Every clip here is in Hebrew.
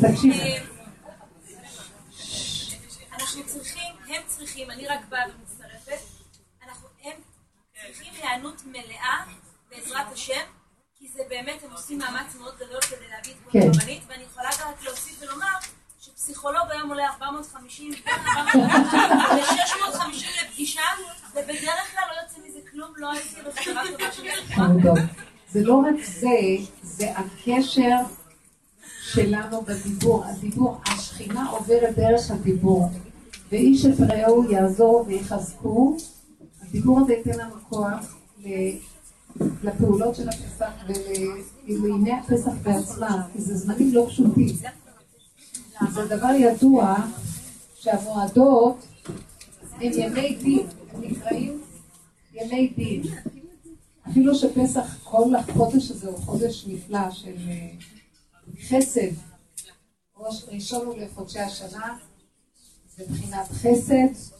כן, תקשיבי. אנחנו צריכים, הם צריכים, אני רק באה ומצטרפת, אנחנו, הם צריכים היענות מלאה בעזרת השם, כי זה באמת, הם עושים מאמץ מאוד גדול כדי להביא את כל כן. הרבנית, ואני יכולה גם להוסיף ולומר שפסיכולוג היום עולה 450 ו-650 לפגישה, ובדרך כלל לא יוצא מזה כלום, לא הייתי בחברה טובה. חמודות. זה לא רק זה, זה הקשר שלנו בדיבור. הדיבור, השכינה עוברת דרך הדיבור. ואיש את רעהו יעזור ויחזקו. הדיבור הזה ייתן לנו כוח לפעולות של הפסח ולימי הפסח בעצמם, כי זה זמנים לא פשוטים. זה דבר ידוע שהמועדות הם ימי דין, הם נקראים ימי דין. אפילו שפסח, כל החודש הזה הוא חודש נפלא של אה, חסד. ראש ראשון הוא לחודשי השנה, זה מבחינת חסד.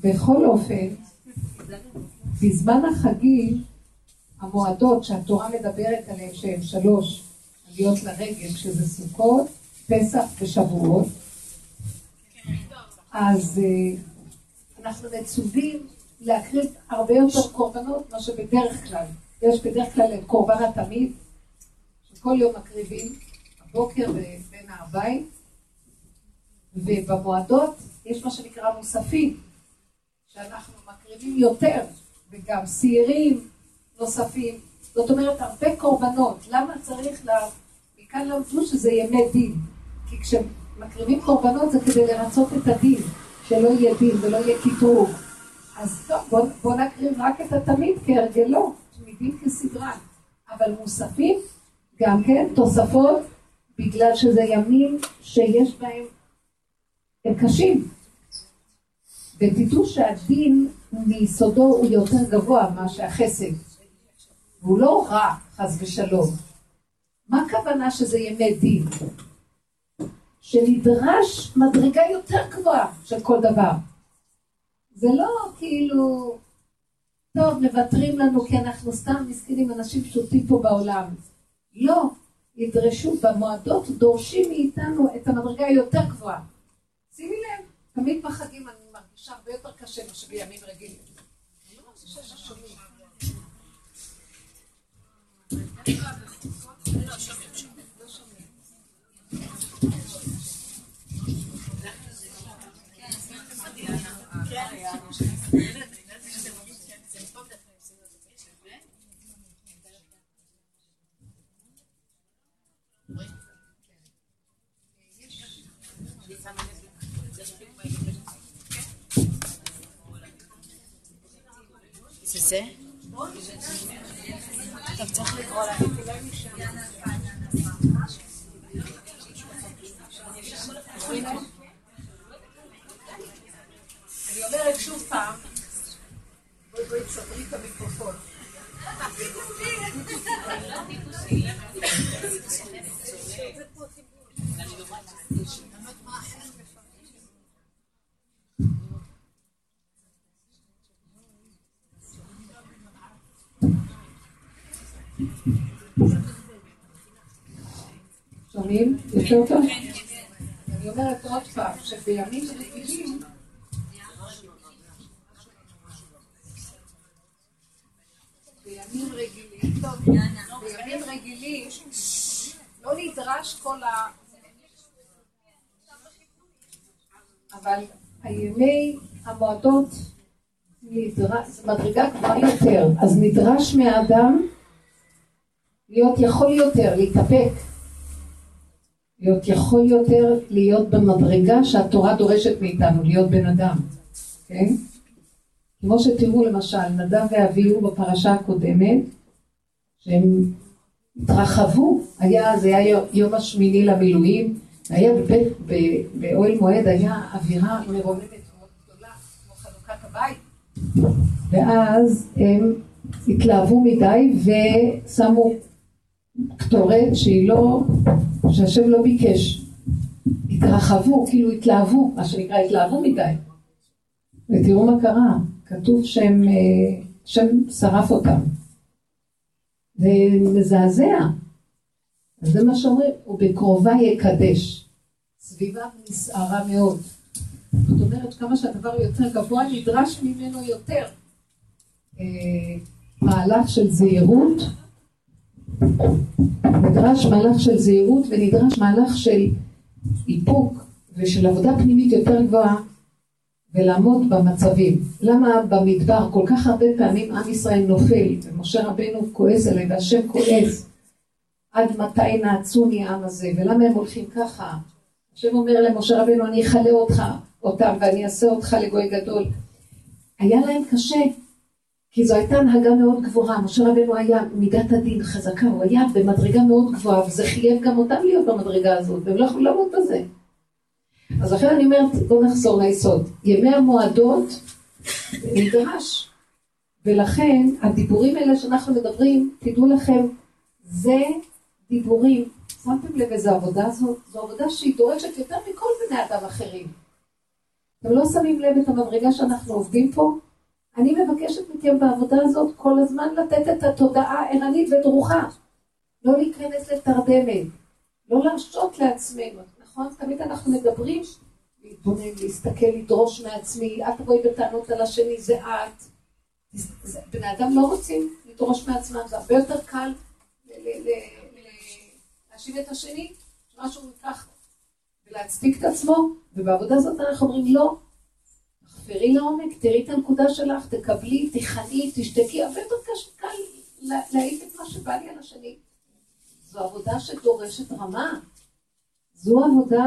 בכל אופן, בזמן החגים, המועדות שהתורה מדברת עליהן, שהן שלוש, עליות לרגל, שזה סוכות, פסח ושבועות, אז אה, אנחנו מצווים להקריב הרבה יותר קורבנות ממה שבדרך כלל. יש בדרך כלל את קורבן התמיד, שכל יום מקריבים, הבוקר ובין הבית, ובמועדות יש מה שנקרא מוספים, שאנחנו מקריבים יותר, וגם שעירים נוספים. זאת אומרת, הרבה קורבנות. למה צריך לה... מכאן למדו שזה ימי דין. כי כשמקריבים קורבנות זה כדי לרצות את הדין, שלא יהיה דין ולא יהיה קטרוג. אז טוב, בוא, בוא נקריב רק את התמיד כהרגלו, תמידים כסדרן. אבל מוספים, גם כן, תוספות, בגלל שזה ימים שיש בהם, הם קשים. ותדעו שהדין מיסודו הוא יותר גבוה מאשר החסד. והוא לא רע, חס ושלום. מה הכוונה שזה ימי דין? שנדרש מדרגה יותר גבוהה של כל דבר. זה לא כאילו, טוב, מוותרים לנו כי אנחנו סתם מסכנים אנשים פשוטים פה בעולם. לא, ידרשו במועדות, דורשים מאיתנו את המדרגה היותר גבוהה. שימי לב, תמיד בחגים אני מרגישה הרבה יותר קשה מאשר בימים רגילים. אני זה? טוב, צריך לקרוא להם. אני אומרת שוב פעם, בואי בואי תסדרי את המיקרופון. שומעים? יותר טוב? אני אומרת עוד פעם, שבימים רגילים בימים רגילים, בימים רגילים לא נדרש כל ה... אבל הימי המועדות נדרש, מדרגה גבוהה יותר, אז נדרש מהאדם להיות יכול יותר, להתאפק, להיות יכול יותר להיות במדרגה שהתורה דורשת מאיתנו, להיות בן אדם, כן? כמו שתראו למשל, נדב ואביהו בפרשה הקודמת, שהם התרחבו, היה, זה היה יום השמיני למילואים, היה בבית, באוהל מועד, היה אווירה מרוממת מאוד גדולה, כמו חנוכת הבית, ואז הם התלהבו מדי ושמו קטורת שהיא לא, שהשם לא ביקש. התרחבו, כאילו התלהבו, מה שנקרא התלהבו מדי. ותראו מה קרה, כתוב שהם, אה, שם שרף אותם. זה מזעזע. אז זה מה שאומרים, ובקרובה יקדש. סביבה נסערה מאוד. זאת אומרת, כמה שהדבר יותר גבוה, נדרש ממנו יותר. אה, מהלך של זהירות, נדרש מהלך של זהירות ונדרש מהלך של איפוק ושל עבודה פנימית יותר גבוהה ולעמוד במצבים. למה במדבר כל כך הרבה פעמים עם ישראל נופל ומשה רבנו כועס עליהם והשם כועס עד מתי נעצוני העם הזה ולמה הם הולכים ככה? השם אומר למשה רבנו אני אכלה אותך אותם ואני אעשה אותך לגוי גדול. היה להם קשה כי זו הייתה הנהגה מאוד גבוהה, משה רבנו היה מידת הדין חזקה, הוא היה במדרגה מאוד גבוהה, וזה חייב גם אותם להיות במדרגה הזאת, והם לא יכלו לעמוד בזה. אז לכן אני אומרת, בואו נחזור ליסוד. ימי המועדות נדרש, ולכן הדיבורים האלה שאנחנו מדברים, תדעו לכם, זה דיבורים. שמתם לב איזה עבודה זאת? זו עבודה שהיא דורשת יותר מכל בני אדם אחרים. אתם לא שמים לב את המדרגה שאנחנו עובדים פה? אני מבקשת מכם בעבודה הזאת כל הזמן לתת את התודעה ערנית ודרוכה. לא להיכנס לתרדמת, לא להרשות לעצמנו, נכון? תמיד אנחנו מדברים להתבונן, להסתכל, לדרוש מעצמי, אל תבואי בטענות על השני, זה את. בני אדם לא רוצים לדרוש מעצמם, זה הרבה יותר קל להאשים את השני, שמשהו ייקח ולהצדיק את עצמו, ובעבודה הזאת אנחנו אומרים לא, תחפרי לעומק, תראי את הנקודה שלך, תקבלי, תיכני, תשתקי, הרבה יותר קל להעיף את מה שבא לי על השני. זו עבודה שדורשת רמה. זו עבודה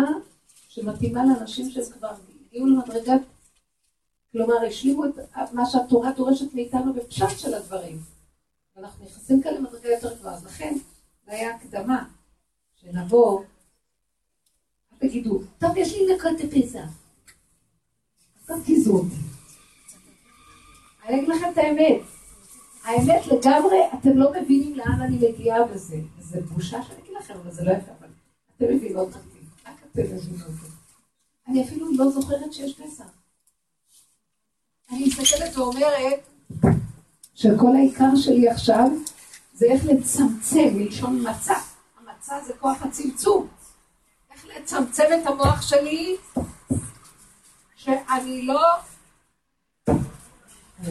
שמתאימה לאנשים שהם כבר הגיעו למדרגת, כלומר השלימו את מה שהתורה דורשת מאיתנו בפשט של הדברים. ואנחנו נכנסים כאן למדרגה יותר גבוהה. אז לכן, זה היה הקדמה, שנבוא, תגידו, טוב, יש לי נקות הפסח. תרגיזו אותי. אני אגיד לכם את האמת. האמת לגמרי, אתם לא מבינים לאן אני מגיעה בזה. זה בושה שאני אגיד לכם, אבל זה לא יפה, אבל אתם מבינות אותי. רק אתם מבינות אותי. אני אפילו לא זוכרת שיש פסח. אני מסתכלת ואומרת שכל העיקר שלי עכשיו זה איך לצמצם, מלשון מצע. המצע זה כוח הצמצום. איך לצמצם את המוח שלי שאני לא...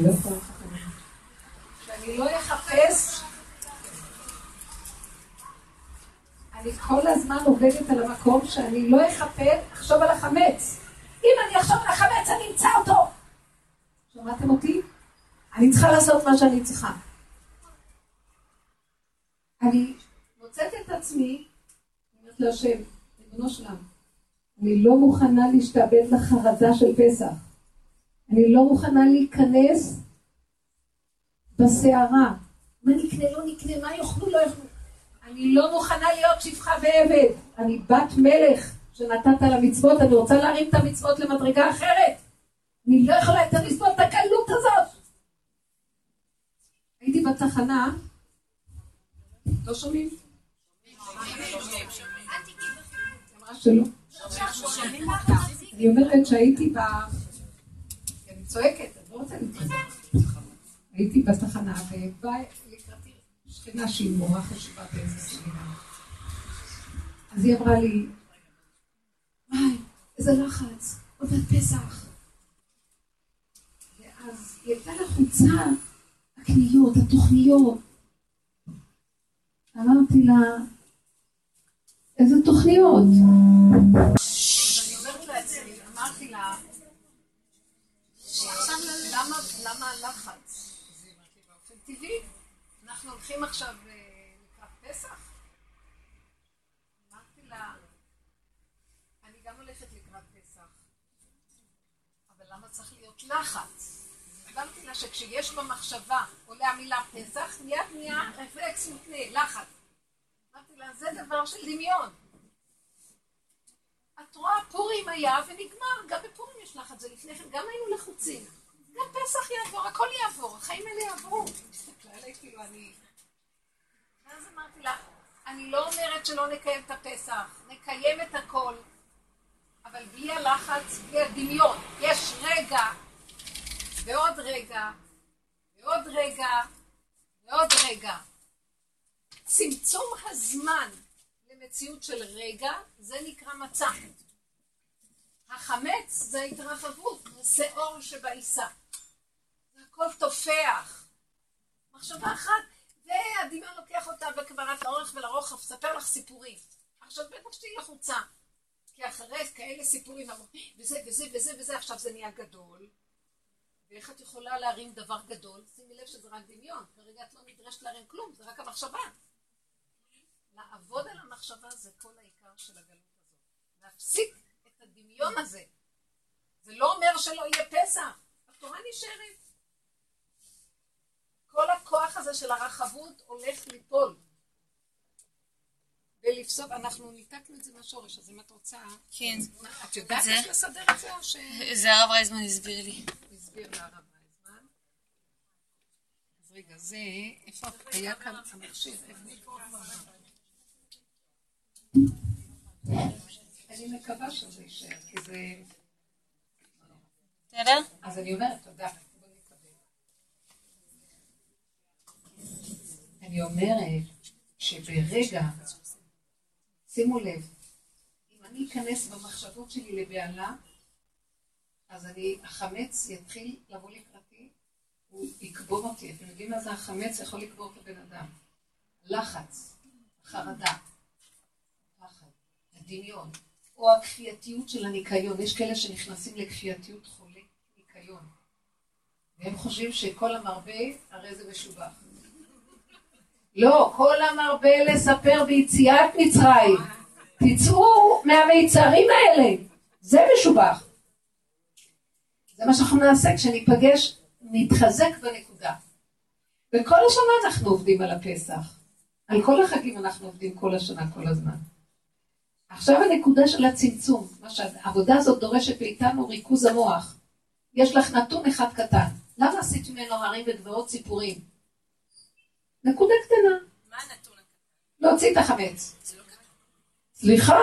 לא שאני לא אחפש אני כל הזמן עובדת על המקום שאני לא אחפש, אחשוב על החמץ. אם אני אחשוב על החמץ, אני אמצא אותו. שמעתם אותי? אני צריכה לעשות מה שאני צריכה. אני מוצאת את עצמי, אני אומרת להשם, ריבונו שלם, אני לא מוכנה להשתעבד לחרדה של פסח. אני לא מוכנה להיכנס בסערה. מה נקנה, לא נקנה, מה יאכלו, לא יאכלו. אני לא מוכנה להיות שפחה ועבד. אני בת מלך שנתת למצוות, אני רוצה להרים את המצוות למדרגה אחרת. אני לא יכולה יותר לסבול את הקלות הזאת. הייתי בתחנה, לא שומעים? אמרה שלא. אני אומרת שהייתי ב... אני צועקת, אני לא רוצה להתחיל. הייתי בתחנה ובאה לקראתי שכנה שהיא מורה חשובה באיזה סמינה. אז היא אמרה לי, וואי, איזה לחץ, עוד מעט פסח. ואז היא הייתה לחוצה, הקניות, התוכניות. אמרתי לה, איזה תוכניות? למה הלחץ? באופן טבעי. אנחנו הולכים עכשיו אה, לקראת פסח. אמרתי לה, אני גם הולכת לקראת פסח, אבל למה צריך להיות לחץ? הסברתי לה שכשיש במחשבה עולה המילה פסח, מיד נהיה רפלקס מותנה, לחץ. אמרתי לה, זה דבר של דמיון. את רואה, פורים היה ונגמר, גם בפורים יש לחץ, זה לפני כן, גם היינו לחוצים. גם פסח יעבור, הכל יעבור, החיים האלה יעברו. הסתכלה עליי כאילו אני... ואז אמרתי לה, אני לא אומרת שלא נקיים את הפסח, נקיים את הכל, אבל בלי הלחץ, בלי הדמיון. יש רגע, ועוד רגע, ועוד רגע, ועוד רגע. צמצום הזמן במציאות של רגע, זה נקרא מצה. החמץ זה התרחבות, זה אור שבעיסה. הכל תופח. מחשבה אחת, והדמיון לוקח אותה בקברת לאורך ולרוחב, ספר לך סיפורים. עכשיו בטח שתהיי לחוצה. כי אחרי כאלה סיפורים, וזה וזה וזה וזה, עכשיו זה נהיה גדול. ואיך את יכולה להרים דבר גדול? שימי לב שזה רק דמיון. כרגע את לא נדרשת להרים כלום, זה רק המחשבה. לעבוד על המחשבה זה כל העיקר של הגלות הזאת. להפסיק את הדמיון הזה. זה לא אומר שלא יהיה פסח. התורה נשארת. כל הכוח הזה של הרחבות הולך ליפול. ולפסוק, אנחנו ניתקנו את זה מהשורש, אז אם את רוצה... כן. את יודעת איך לסדר את זה או ש... זה הרב רייזמן הסביר לי. הסביר לרב רייזמן. אז רגע, זה, איפה היה כאן המכשיר? אני מקווה שזה יישאר, כי זה... בסדר? אז אני אומרת, תודה. אני אומרת שברגע, שימו לב, אם אני אכנס במחשבות שלי לבהלה, אז אני, החמץ יתחיל לבוא לקראתי, הוא יקבור אותי. אתם יודעים מה זה החמץ? יכול לקבור את הבן אדם. לחץ, חרדה, הדמיון, או הכפייתיות של הניקיון. יש כאלה שנכנסים לכפייתיות חולה ניקיון, והם חושבים שכל המרבה, הרי זה משובח. לא, כל המרבה לספר ביציאת מצרים. תצאו מהמיצרים האלה. זה משובח. זה מה שאנחנו נעשה כשניפגש, נתחזק בנקודה. וכל השנה אנחנו עובדים על הפסח. על כל החגים אנחנו עובדים כל השנה, כל הזמן. עכשיו הנקודה של הצמצום, מה שהעבודה הזאת דורשת מאיתנו ריכוז המוח. יש לך נתון אחד קטן. למה עשית ממנו הרים וגבעות ציפורים? נקודה קטנה. מה הנתון? להוציא את החמץ. סליחה,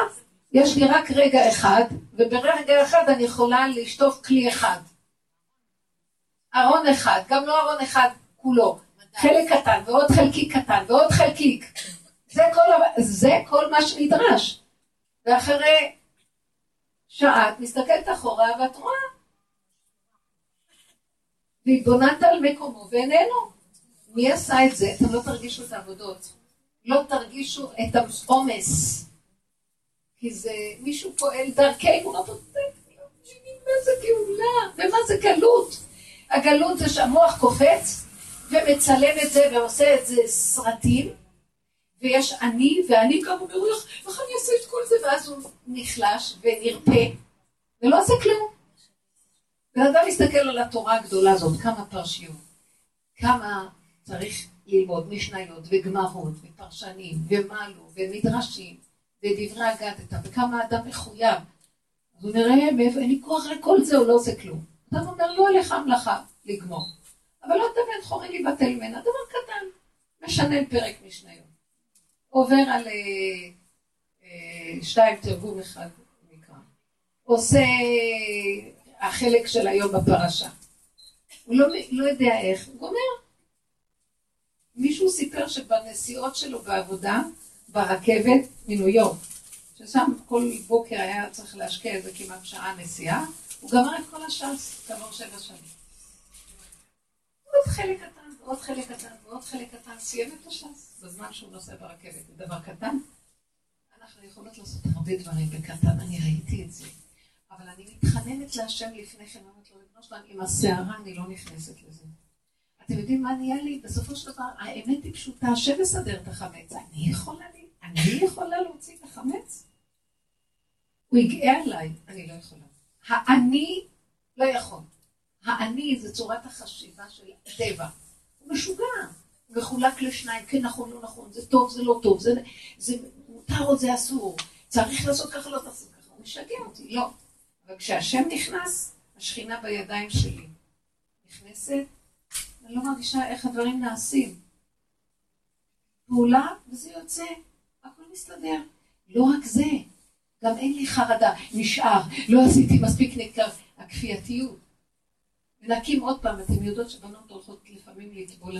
יש לי רק רגע אחד, וברגע אחד אני יכולה לשטוף כלי אחד. ארון אחד, גם לא ארון אחד כולו. חלק קטן, ועוד חלקיק קטן, ועוד חלקיק. זה כל, זה כל מה שנדרש. ואחרי שעה את מסתכלת אחורה ואת רואה. והתבוננת על מקומו ואיננו. מי עשה את זה? אתם לא תרגישו את העבודות. לא תרגישו את העומס. כי זה מישהו פועל דרכנו, לא מה זה גאולה ומה זה גלות. הגלות זה שהמוח קופץ ומצלם את זה ועושה את זה סרטים, ויש אני, ואני גם אומר, איך אני אעשה את כל זה? ואז הוא נחלש ונרפה, ולא עושה כלום. בן אדם מסתכל על התורה הגדולה הזאת, כמה פרשיות, כמה צריך ללמוד משניות וגמרות ופרשנים ומלו ומדרשים ודברי אגדתא וכמה אדם מחויב. אז הוא נראה מאיפה אין לי כוח לכל זה, הוא לא עושה כלום. אדם אומר לא אליך המלאכה לגמור. אבל לא תמיד חורי לי בטל ממנה, דבר קטן. משנה פרק משניות. עובר על אה, אה, שתיים תרגום אחד נקרא. עושה החלק של היום בפרשה. הוא לא, לא יודע איך, הוא גומר. מישהו סיפר שבנסיעות שלו בעבודה, ברכבת מניו יורק, ששם כל בוקר היה צריך להשקיע איזה כמעט שעה נסיעה, הוא גמר את כל הש"ס כעבור שבע שנים. עוד חלק קטן, ועוד חלק קטן, ועוד חלק קטן, סיים את הש"ס בזמן שהוא נוסע ברכבת. זה דבר קטן. אנחנו יכולות לעשות הרבה דברים בקטן, אני ראיתי את זה. אבל אני מתחננת להשם לפני כן, אומרת לו, ריבונו שלנו, עם הסערה אני לא נכנסת לזה. אתם יודעים מה נהיה לי? בסופו של דבר, האמת היא פשוטה, השם מסדר את החמץ. אני יכולה לי? אני יכולה להוציא את החמץ? הוא יגאה עליי, אני לא יכולה. האני לא יכול. האני זה צורת החשיבה של הטבע. משוגע. מחולק לשניים, כן נכון, לא נכון, זה טוב, זה לא טוב, זה, זה מותר או זה אסור, צריך לעשות ככה, לא תעשו ככה. הוא משגע אותי, לא. אבל כשהשם נכנס, השכינה בידיים שלי נכנסת, אני לא מרגישה איך הדברים נעשים. פעולה, וזה יוצא, הכל מסתדר. לא רק זה, גם אין לי חרדה, נשאר, לא עשיתי מספיק נקר, הכפייתיות. ונקים עוד פעם, אתם יודעות שבנות הולכות לפעמים לטבול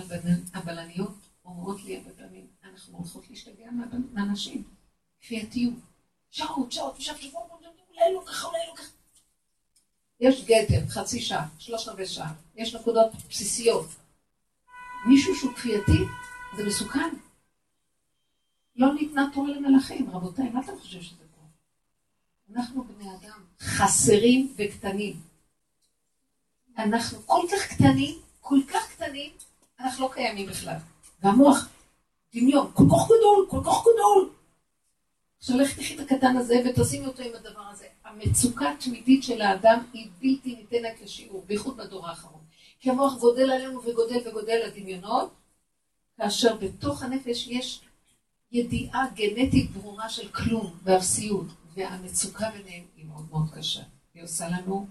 הבלניות, אומרות לי הרבה פעמים, אנחנו הולכות להשתגע מהנשים. כפייתיות. שעות, שעות, ושם שבוע, אולי לא ככה, אולי לא ככה. יש גדר, חצי שעה, שלושת רבעי שעה, יש נקודות בסיסיות. מישהו שהוא כפייתי, זה מסוכן. לא ניתנה תורה למלאכים, רבותיי, מה אתה חושב שזה פה? אנחנו בני אדם חסרים וקטנים. אנחנו כל כך קטנים, כל כך קטנים, אנחנו לא קיימים בכלל. והמוח, דמיון, כל כך גדול, כל כך גדול. עכשיו לך תחי את הקטן הזה ותשימי אותו עם הדבר הזה. המצוקה התמידית של האדם היא בלתי ניתנת לשיעור, בייחוד בדור האחרון. כי המוח גודל עלינו וגודל וגודל לדמיונות, כאשר בתוך הנפש יש ידיעה גנטית ברורה של כלום ואפסיות, והמצוקה ביניהם היא מאוד מאוד קשה. היא עושה לנו,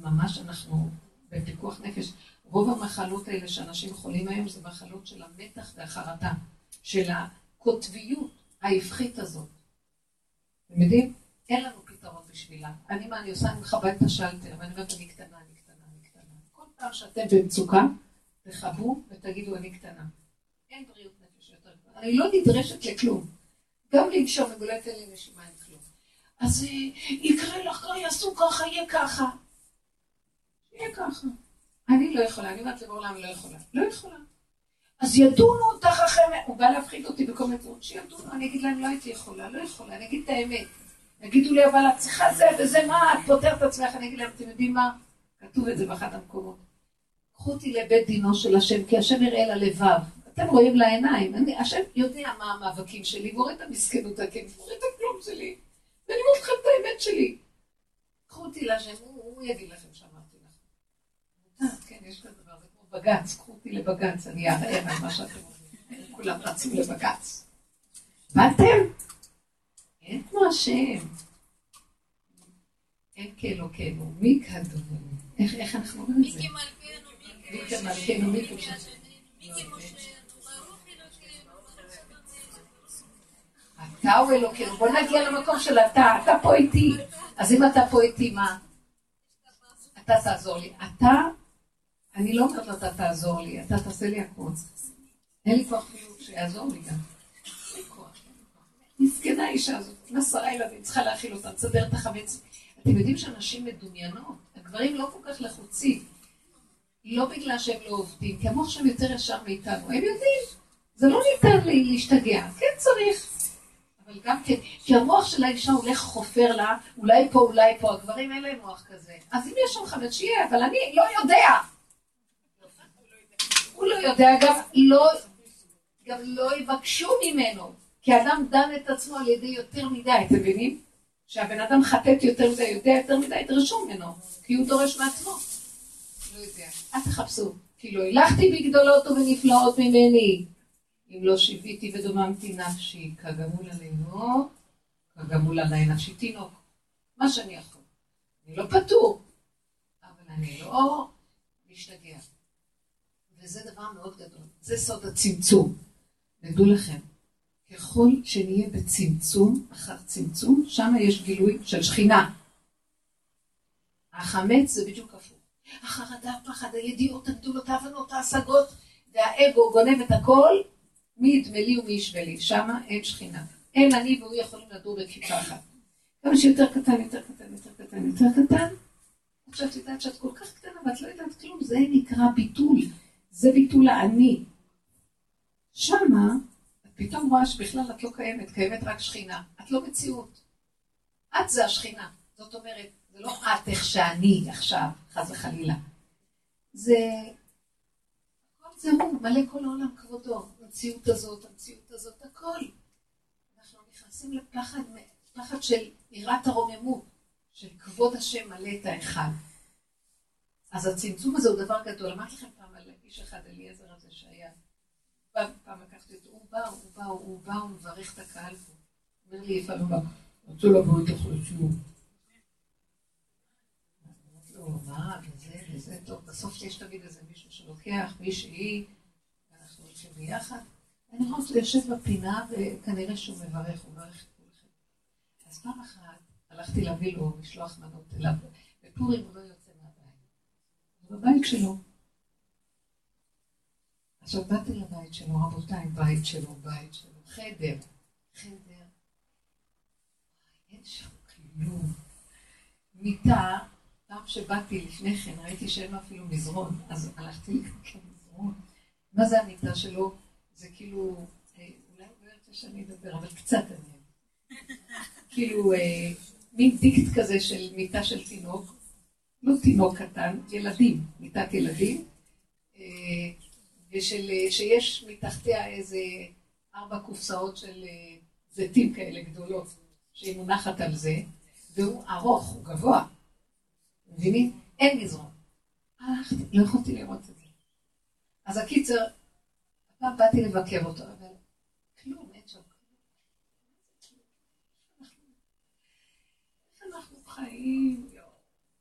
ממש אנחנו בפיקוח נפש. רוב המחלות האלה שאנשים חולים היום זה מחלות של המתח והחרטה, של הקוטביות ההפחית הזאת. אתם יודעים? אין לנו פתרון בשבילה. אני, מה אני עושה? אני מכבה את השלטר, ואני אומרת, אני קטנה, אני קטנה, אני קטנה. כל פעם שאתם במצוקה, תכבו ותגידו, אני קטנה. אין בריאות נפש יותר גדולה. אני לא נדרשת לכלום. גם לנשום, אם אולי תן לי נשימה, אין כלום. אז אה, יקרה לך, יעשו ככה, יהיה ככה. יהיה ככה. אני לא יכולה, אני אומרת לבעולם, לא יכולה. לא יכולה. אז ידונו אחרי... הוא בא להפחיד אותי בכל מיני דברים, שידונו, אני אגיד להם, לא הייתי יכולה, לא יכולה, אני אגיד את האמת. יגידו לי, אבל את צריכה זה וזה, מה, את פותרת עצמך, אני אגיד להם, אתם יודעים מה? כתוב את זה באחד המקומות. קחו אותי לבית דינו של השם, כי השם יראה ללבב. אתם רואים לעיניים, אני, השם יודע מה המאבקים שלי, והוא את המסכנות הכן, הוא את הכלום שלי, ואני אומרת לכם את האמת שלי. קחו אותי להשם, הוא, הוא יגיד לכם לכם. כן, יש כזה דבר, זה כמו בג"ץ, קחו אותי לבג"ץ, אני אערער על מה שאתם אומרים. כולם רצו לבג"ץ. באתם? אין כמו השם. אין כאלוקינו, מי כדונו? איך אנחנו אומרים את זה? מי כמלכנו, מי כמלכנו. אתה הוא אלוקינו, בוא נגיע למקום של אתה, אתה פה איתי. אז אם אתה פה איתי, מה? אתה תעזור לי. אתה, אני לא אומרת לו, אתה תעזור לי, אתה תעשה לי הכול. אין לי כוח אפילו שיעזור לי גם. מסכנה האישה הזאת, עם עשרה ילדים, צריכה להאכיל אותם, תסדר את החמץ. אתם יודעים שאנשים מדומיינות, הגברים לא כל כך לחוצים. לא בגלל שהם לא עובדים, כי המוח שלהם יותר ישר מאיתנו. הם יודעים, זה לא ניתן לי להשתגע, כן צריך. אבל גם כן, כי המוח של האישה הולך חופר לה, אולי פה, אולי פה, הגברים אין להם מוח כזה. אז אם יש שם חמץ, שיהיה, אבל אני לא יודע. הוא לא יודע, גם לא, גם לא יבקשו ממנו. כי האדם דן את עצמו על ידי יותר מדי, אתם מבינים? שהבן אדם חטט יותר מדי, יודע יותר מדי, דרשו ממנו, כי הוא דורש מעצמו. לא יודע. אל תחפשו. כי לא הילכתי בגדולות ובנפלאות ממני. אם לא שיוויתי ודוממתי נפשי, כגמול עלינו, כגמול עלי נפשי תינוק. מה שאני יכול. אני לא פטור, אבל אני לא משתגע. וזה דבר מאוד גדול. זה סוד הצמצום. תדעו לכם, ככל שנהיה בצמצום, אחר צמצום, שם יש גילוי של שכינה. החמץ זה בדיוק הפוך. החרדה, הפחד, הידיעות הגדולות, ההבנות, ההשגות, והאגו גונב את הכל, מי ידמה לי ומי ישווה לי. שם אין שכינה. אין אני והוא יכולים לדור בכיפה אחת. כמה שיותר קטן, יותר קטן, יותר קטן, יותר קטן. עכשיו את יודעת שאת כל כך קטנה ואת לא יודעת כלום, זה נקרא ביטול. זה ביטול האני. שמה פתאום רואה שבכלל את לא קיימת, קיימת רק שכינה. את לא מציאות. את זה השכינה. זאת אומרת, זה לא את איך שאני עכשיו, חס וחלילה. זה... הכל זה הוא, מלא כל העולם כבודו. המציאות הזאת, המציאות הזאת, הכל. אנחנו נכנסים לפחד, פחד של יראת הרוממות, של כבוד השם מלא את האחד. אז הצמצום הזה הוא דבר גדול. אמרתי לכם פעם על איש אחד, אליעזר הזה שהיה. פעם לקחתי אותו, הוא בא, הוא בא, הוא בא, הוא מברך את הקהל פה. הוא אומר לי, איפה לא בא? רצו לבוא איתך לשיעור. לו, מה, וזה, וזה, טוב, בסוף יש תמיד איזה מישהו שלוקח, מישהי, ואנחנו הולכים ביחד. אני אותו יושב בפינה, וכנראה שהוא מברך, הוא מברך את כולכם. אז פעם אחת הלכתי להביא לו משלוח מנות אליו, בפורים הוא לא יוצא מהבית. הוא בבית שלו. עכשיו באתי לבית שלו, רבותיי, בית שלו, בית שלו, חדר, חדר, אין שם כלום. מיטה, פעם שבאתי לפני כן, ראיתי שאין לו אפילו מזרון, אז הלכתי לקנות מזרון. מה זה המיטה שלו? זה כאילו, אה, אולי לא ירצה שאני אדבר, אבל קצת אני. כאילו, אה, מין דיקט כזה של מיטה של תינוק, לא תינוק קטן, ילדים, מיטת ילדים, אה, ושיש מתחתיה איזה ארבע קופסאות של זיתים כאלה גדולות, שהיא מונחת על זה, והוא ארוך, הוא גבוה. מבינים? אין מזרון. הלכתי, לא יכולתי לראות את זה. אז הקיצר, הפעם באתי לבקר אותו, אבל כלום, אין שם כלום. איך אנחנו חיים?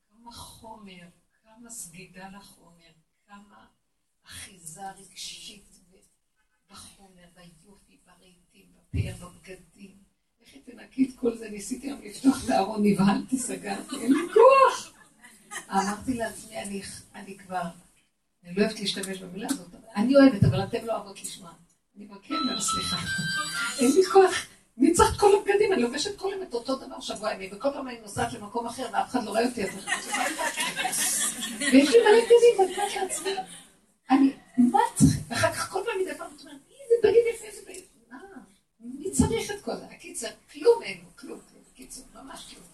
כמה חומר, כמה סגידה לחומר, אחיזה רגשית בחומר, ביופי, ברהיטים, בפאר, בבגדים. איך היא תנקי את כל זה? ניסיתי היום לפתוח את הארון, נבהלתי, סגרתי, אין לי כוח. אמרתי לעצמי, אני, אני כבר, אני לא אוהבת להשתמש במילה הזאת, אני אוהבת, אבל אתם לא אוהבות לשמוע. אני מבקר, סליחה, אין לי כוח. מי צריך את כל הבגדים? אני לובשת כל יום את אותו דבר שבוע ימים, וכל פעם אני נוסעת למקום אחר ואף אחד לא רואה אותי, אז אני חושבת ויש לי מלא בגדים, ואני אומרת לעצמי, אני, מה צריך? ואחר כך כל פעם מדי פעם, את אומרת, איזה בגד יפה, איזה בגד, מה? מי צריך את כל זה? הקיצר, כלום אין לו, כלום, כלום, קיצור, ממש כלום.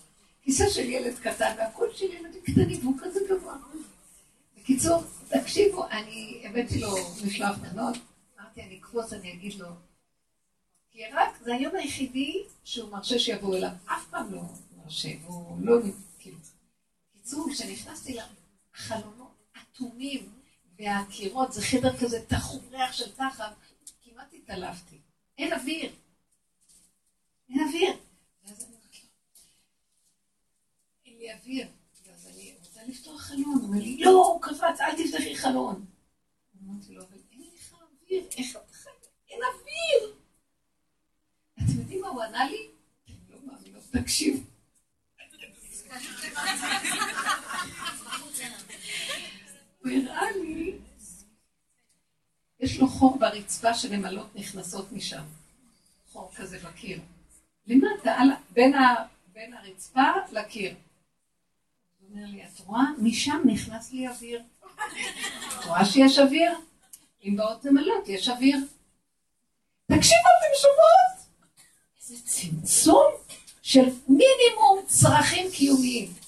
כיסא של ילד קטן, והכל של ילדים קטנים, והוא כזה גבוה. בקיצור, תקשיבו, אני הבאתי לו משלוח מנות, אמרתי, אני אקפוץ, אני אגיד לו, כי רק, זה היום היחידי שהוא מרשה שיבואו אליו, אף פעם לא מרשה, והוא לא, כאילו. בקיצור, כשנכנסתי לחלונות אטומים, והקירות, זה חדר כזה תחום ריח של תחת, כמעט התעלפתי. אין אוויר. אין אוויר. ואז אני אומרת לו, אין לי אוויר. אז אני רוצה לפתוח חלון. הוא אומר לי, לא, הוא קפץ, אל תפתחי חלון. אמרתי לו, אבל אין לך אוויר, איך אתה חי? אין אוויר. אתם יודעים מה הוא ענה לי? לא מאמינה, תקשיב. הוא הראה לי, יש לו חור ברצפה שנמלות נכנסות משם. חור כזה בקיר. למטה, בין, ה, בין הרצפה לקיר. הוא אומר לי, את רואה? משם נכנס לי אוויר. את רואה שיש אוויר? אם באות נמלות יש אוויר. תקשיבו, אתם שומעות? איזה צמצום של מינימום צרכים קיומיים.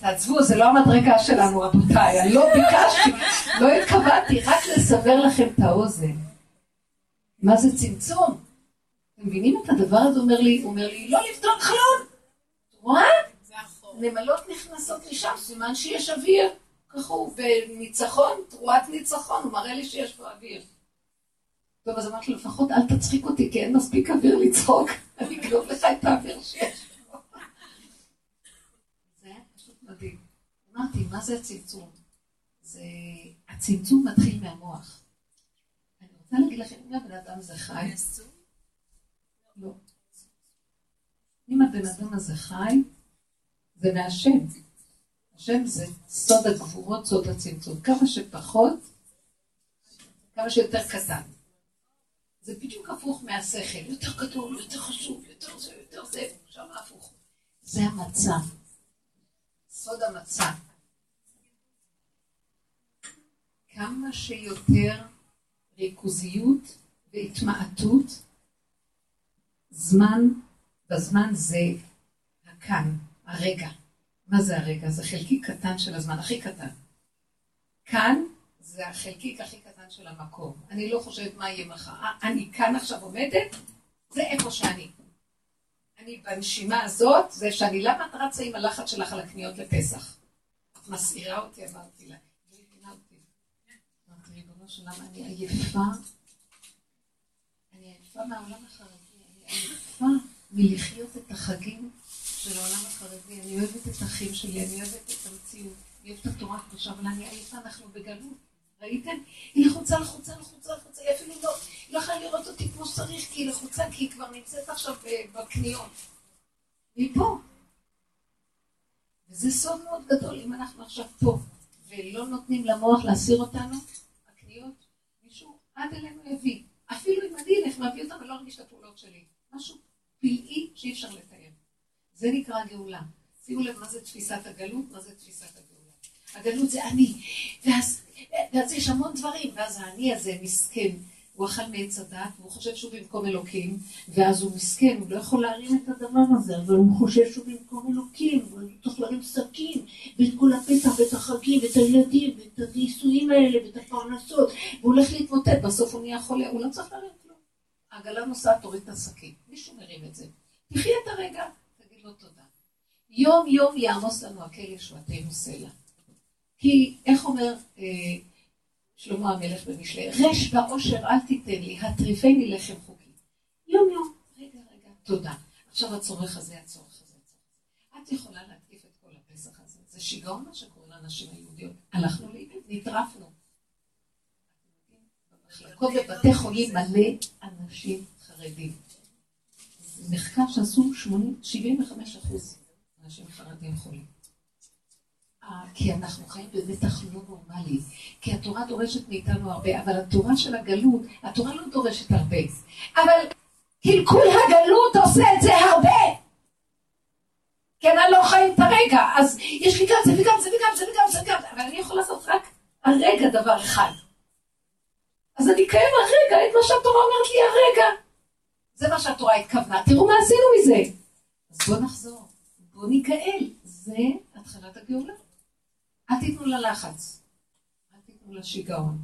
תעזבו, זה לא המדרגה שלנו, רבותיי. אני לא ביקשתי, לא התכוונתי, רק לסבר לכם את האוזן. מה זה צמצום? אתם מבינים את הדבר הזה? אומר לי, אומר לי, לא לפתוח חלון. רואה? נמלות נכנסות לשם, סימן שיש אוויר. ככה הוא, וניצחון, תרועת ניצחון, הוא מראה לי שיש פה אוויר. טוב, אז אמרתי לפחות אל תצחיק אותי, כי אין מספיק אוויר לצחוק. אני אגנוב לך את האוויר שיש. אמרתי, מה זה הצמצום? זה... הצמצום מתחיל מהמוח. אני רוצה להגיד לכם, אם הבן אדם הזה חי... לא. אם הבן אדם הזה חי, זה מהשם. השם זה סוד הגבורות, סוד הצמצום. כמה שפחות, כמה שיותר קטן. זה בדיוק הפוך מהשכל. יותר גדול, יותר חשוב, יותר זה, יותר זה, שם הפוך. זה המצב. סוד המצע. כמה שיותר ריכוזיות והתמעטות, זמן, בזמן זה הכאן, הרגע. מה זה הרגע? זה חלקיק קטן של הזמן, הכי קטן. כאן זה החלקיק הכי קטן של המקום. אני לא חושבת מה יהיה מחר. אני כאן עכשיו עומדת, זה איפה שאני. אני בנשימה הזאת, זה שאני, למה את רצה עם הלחץ שלך על הקניות לפסח? את מסעירה אותי, אמרתי לה. אותי. אמרתי, ריבונו של עולם, אני עייפה. אני עייפה מהעולם החרדי. אני עייפה מלחיות את החגים של העולם החרדי. אני אוהבת את האחים שלי, אני אוהבת את המציאות. אני אוהבת את התורה הקדושה, אבל אני עייפה, אנחנו בגלות. ראיתם? היא לחוצה, לחוצה, לחוצה, לחוצה, היא אפילו יכולה לראות אותי כמו שצריך, כי היא לחוצה, כי היא כבר נמצאת עכשיו בקניות. והיא פה. וזה סוד מאוד גדול, אם אנחנו עכשיו פה, ולא נותנים למוח להסיר אותנו, הקניות, מישהו עד אלינו יביא. אפילו אם אני אלך ואביא אותם, אני לא ארגיש את הפעולות שלי. משהו פלאי שאי אפשר לתאר. זה נקרא גאולה. שימו לב מה זה תפיסת הגלות, מה זה תפיסת הגאולה. הגלות זה אני, ואז, ואז יש המון דברים, ואז האני הזה מסכן, הוא אכל מעץ הדת, והוא חושב שהוא במקום אלוקים, ואז הוא מסכן, הוא לא יכול להרים את הדבר הזה, אבל הוא חושב שהוא במקום אלוקים, והוא צריך להרים שקים, ואת כל הפתח, ואת החגים, ואת הילדים, ואת הנישואים האלה, ואת הפרנסות, והוא הולך להתמוטט, בסוף הוא נהיה חולה, הוא לא צריך להרים כלום. העגלה נוסעת, תוריד את השקים, מישהו מרים את זה. תחי את הרגע, תגיד לו תודה. יום יום יעמוס לנו הכלב שועתנו סלע. כי, איך אומר, אה, שלמה המלך במשלי, רש ועושר אל תיתן לי, הטריפני לחם חוקי. יום יום, רגע רגע, תודה. עכשיו הצורך הזה, הצורך הזה. את יכולה להתקיף את כל הפסח הזה. זה שיגעון מה שקורה לאנשים היהודיות. הלכנו לאיבוד, נטרפנו. במחלקות בבתי חולים מלא אנשים חרדים. מחקר שעשו 75 אחוז אנשים חרדים חולים. כי אנחנו חיים במתח לא נורמלי, כי התורה דורשת מאיתנו הרבה, אבל התורה של הגלות, התורה לא דורשת הרבה, אבל קלקול הגלות עושה את זה הרבה. כי אני לא חיים את הרגע, אז יש לי גם זה וגם זה וגם זה וגם זה וגם זה, אבל אני יכול לעשות רק הרגע דבר אחד. אז אני אקיים הרגע את מה שהתורה אומרת לי הרגע. זה מה שהתורה התכוונה, תראו מה עשינו מזה. אז בואו נחזור, בואו ניגאל, זה התחלת הגאולה. אל תיתנו ללחץ, אל תיתנו לשיגעון,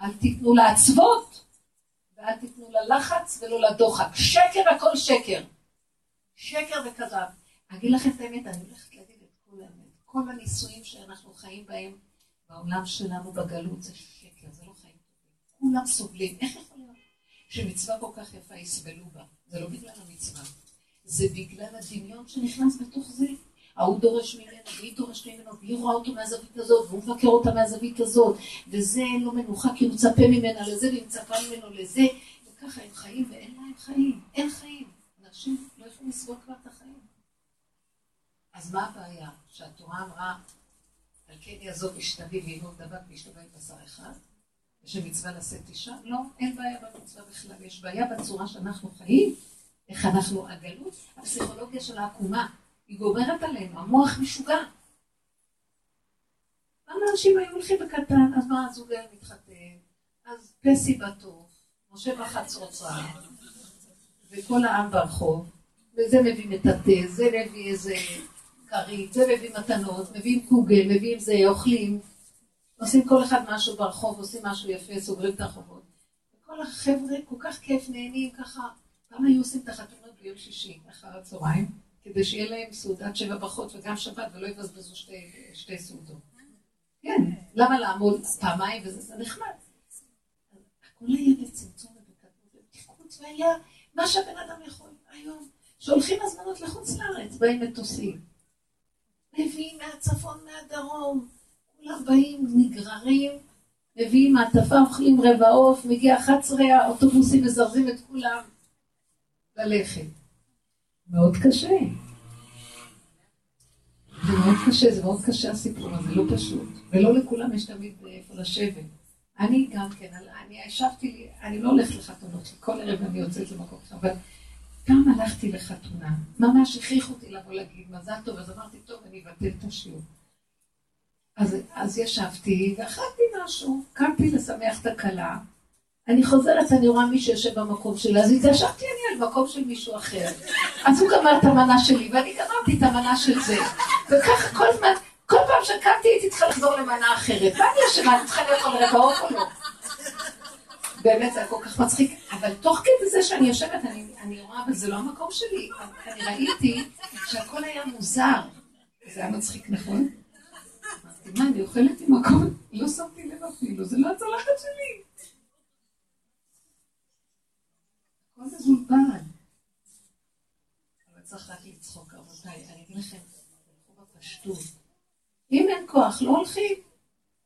אל תיתנו לעצבות, ואל תיתנו ללחץ ולא לדוחק. שקר הכל שקר. שקר וכזב. אגיד לכם את האמת, אני הולכת להגיד את כל האמת. כל הניסויים שאנחנו חיים בהם בעולם שלנו בגלות זה שקר, זה לא חיים טובים. כולם סובלים. איך יכול להיות שמצווה כל כך יפה יסבלו בה? זה לא בגלל המצווה. זה בגלל הדמיון שנכנס בתוך זה. ההוא דורש ממנו, והיא דורשת ממנו, והיא רואה אותו מהזווית הזאת, והוא מבקר אותה מהזווית הזאת, וזה אין לו מנוחה כי הוא מצפה ממנה לזה, והיא מצפה ממנו לזה, וככה הם חיים ואין להם חיים, אין חיים. אנשים לא יכולים לסבול כבר את החיים. אז מה הבעיה? שהתורה אמרה, על כן יעזוב אשתבי וינון דבק ואשתו בית בשר אחד, ושמצווה לשאת אישה? לא, אין בעיה במצווה בכלל, יש בעיה בצורה שאנחנו חיים, איך אנחנו, הגלות, הפסיכולוגיה של העקומה. היא גומרת עלינו, המוח משוגע. למה אנשים היו הולכים בקטן, אז מה, הזוג היה מתחתן, אז פסי בתוך, משה בחצוצה, וכל העם ברחוב, וזה מביא מטאטא, זה מביא איזה כרית, זה מביא מתנות, מביאים קוגל, מביאים זה, אוכלים, עושים כל אחד משהו ברחוב, עושים משהו יפה, סוגרים את הרחובות. וכל החבר'ה כל כך כיף, נהנים ככה. פעם היו עושים את החתונות ביום שישי, אחר הצהריים. כדי שיהיה להם סעודת שבע ברכות וגם שבת, ולא יבזבזו שתי, שתי סעודות. כן, למה לעמוד פעמיים וזה, זה נחמד. הכל היה בצמצום ובקטנות ובתחקות, והיה מה שהבן אדם יכול היום. שולחים הזמנות לחוץ לארץ, באים מטוסים. מביאים מהצפון, מהדרום, כולם באים, נגררים, מביאים מעטפה, אוכלים רבע עוף, מגיע 11 האוטובוסים, מזרזים את כולם ללכת. מאוד קשה. זה מאוד קשה, זה מאוד קשה הסיפור הזה, לא פשוט. ולא לכולם יש תמיד איפה לשבת. אני גם כן, אני ישבתי אני לא הולכת לחתונות, כל ערב אני יוצאת למקום אחר, אבל פעם הלכתי לחתונה, ממש הכריחו אותי לבוא להגיד מזל טוב, אז אמרתי, טוב, אני אבטל את השיעור. אז, אז ישבתי ואכלתי משהו, קמתי לשמח את הכלה, אני חוזרת, אני רואה מי שיושב במקום שלה, אז התיישבתי אני על מקום של מישהו אחר. אז הוא גמר את המנה שלי, ואני גמרתי את המנה של זה. וככה כל הזמן, כל פעם שקמתי הייתי צריכה לחזור למנה אחרת. מה אני אשמה? אני צריכה לאכול רבעות או לא? באמת זה היה כל כך מצחיק, אבל תוך כדי זה שאני יושבת, אני, אני רואה, אבל זה לא המקום שלי. אני ראיתי שהכל היה מוזר. זה היה מצחיק, נכון? אמרתי, מה, אני אוכלת עם מקום? לא שמתי לב אפילו, זה לא הצלחת שלי. הכל מבולבל. אבל צריך רק לצחוק, רבותיי. אני אגיד לכם, תלכו בפשטות. אם אין כוח, לא הולכים.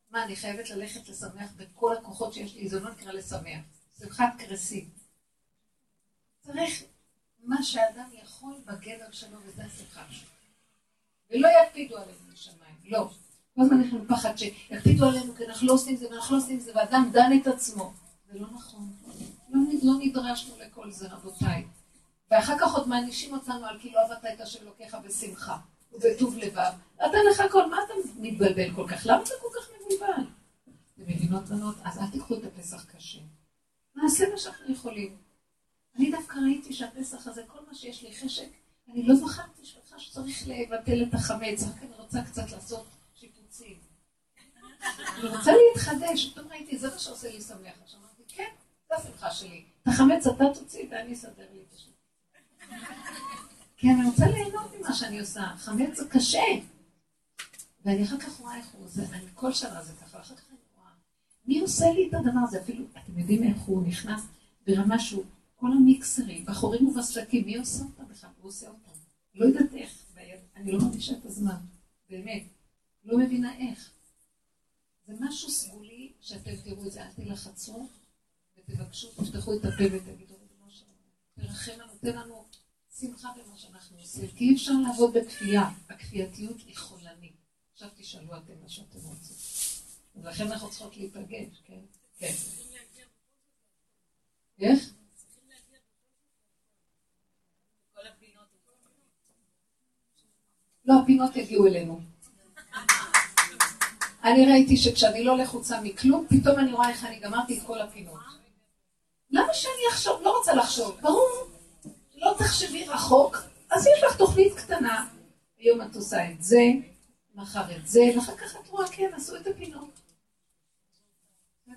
מה, אני חייבת ללכת לשמח בכל הכוחות שיש לי, זה לא נקרא לשמח. שמחת קרסים. צריך מה שאדם יכול בגדר שלו, וזה השמחה שלו. ולא יקפידו עלינו לשמיים, לא. כל הזמן אנחנו פחד שיקפידו עלינו, כי אנחנו לא עושים זה ואנחנו לא עושים זה, ואדם דן את עצמו. זה לא נכון. לא, לא נדרשנו לכל זה, רבותיי. ואחר כך עוד מענישים אותנו על כאילו עבדת את השם לוקח בשמחה ובטוב לבב. אתה לך כל, מה אתה מתבלבל כל כך? למה אתה כל כך מבולבל? אתם מבינות בנות? אז אל תיקחו את הפסח קשה. נעשה מה שאנחנו יכולים. אני דווקא ראיתי שהפסח הזה, כל מה שיש לי חשק, אני לא זכרתי שלך שצריך לבטל את החמץ, רק אני רוצה קצת לעשות שיפוצים. אני רוצה להתחדש, פתאום ראיתי, זה מה שעושה לי שמח. עכשיו זה השמחה שלי. את החמץ אתה תוציא ואני אסדר לי את השם. כי אני רוצה ליהנות ממה שאני עושה. חמץ זה קשה. ואני אחר כך רואה איך הוא עושה, אני כל שנה זה ככה, אחר כך אני רואה. מי עושה לי את הדבר הזה? אפילו, אתם יודעים איך הוא נכנס ברמה שהוא, כל המיקסרים, בחורים ובסלקים, מי עושה אותם בכלל? הוא עושה אותם. לא יודעת איך, אני לא מרגישה את הזמן, באמת. לא מבינה איך. זה משהו סגולי שאתם תראו את זה, אל תלחצו ותבקשו, תפתחו את הפה ותגידו, תרחם לנו, תן לנו שמחה במה שאנחנו עושים, כי אי אפשר לעבוד בכפייה, הכפייתיות היא חולנית. עכשיו תשאלו אתם מה שאתם רוצים. ולכן אנחנו צריכות להיפגש, כן? כן. איך? לא, הפינות יגיעו אלינו. אני ראיתי שכשאני לא לחוצה מכלום, פתאום אני רואה איך אני גמרתי את כל הפינות. למה שאני אחשוב? לא רוצה לחשוב. ברור, לא תחשבי רחוק, אז יש לך תוכנית קטנה. היום את עושה את זה, מחר את זה, ואחר כך את רואה, כן, עשו את הפינות. לא.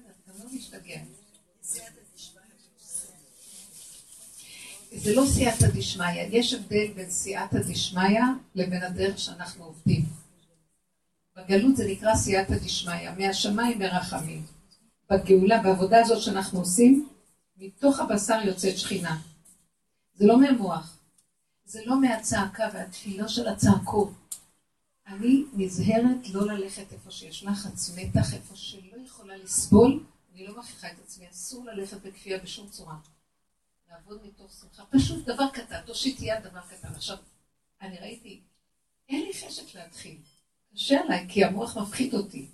זה לא סייעתא דשמיא, יש הבדל בין סייעתא דשמיא לבין הדרך שאנחנו עובדים. בגלות זה נקרא סייעתא דשמיא, מהשמיים מרחמים. בגאולה, בעבודה הזאת שאנחנו עושים, מתוך הבשר יוצאת שכינה. זה לא מהמוח, זה לא מהצעקה והתפילה של הצעקות. אני נזהרת לא ללכת איפה שיש לחץ, מתח, איפה שלא יכולה לסבול, אני לא מכריחה את עצמי, אסור ללכת בכפייה בשום צורה. לעבוד מתוך שמחה, פשוט דבר קטן, תושיט יד דבר קטן. עכשיו, אני ראיתי, אין לי חשק להתחיל. קשה עליי, כי המוח מפחיד אותי.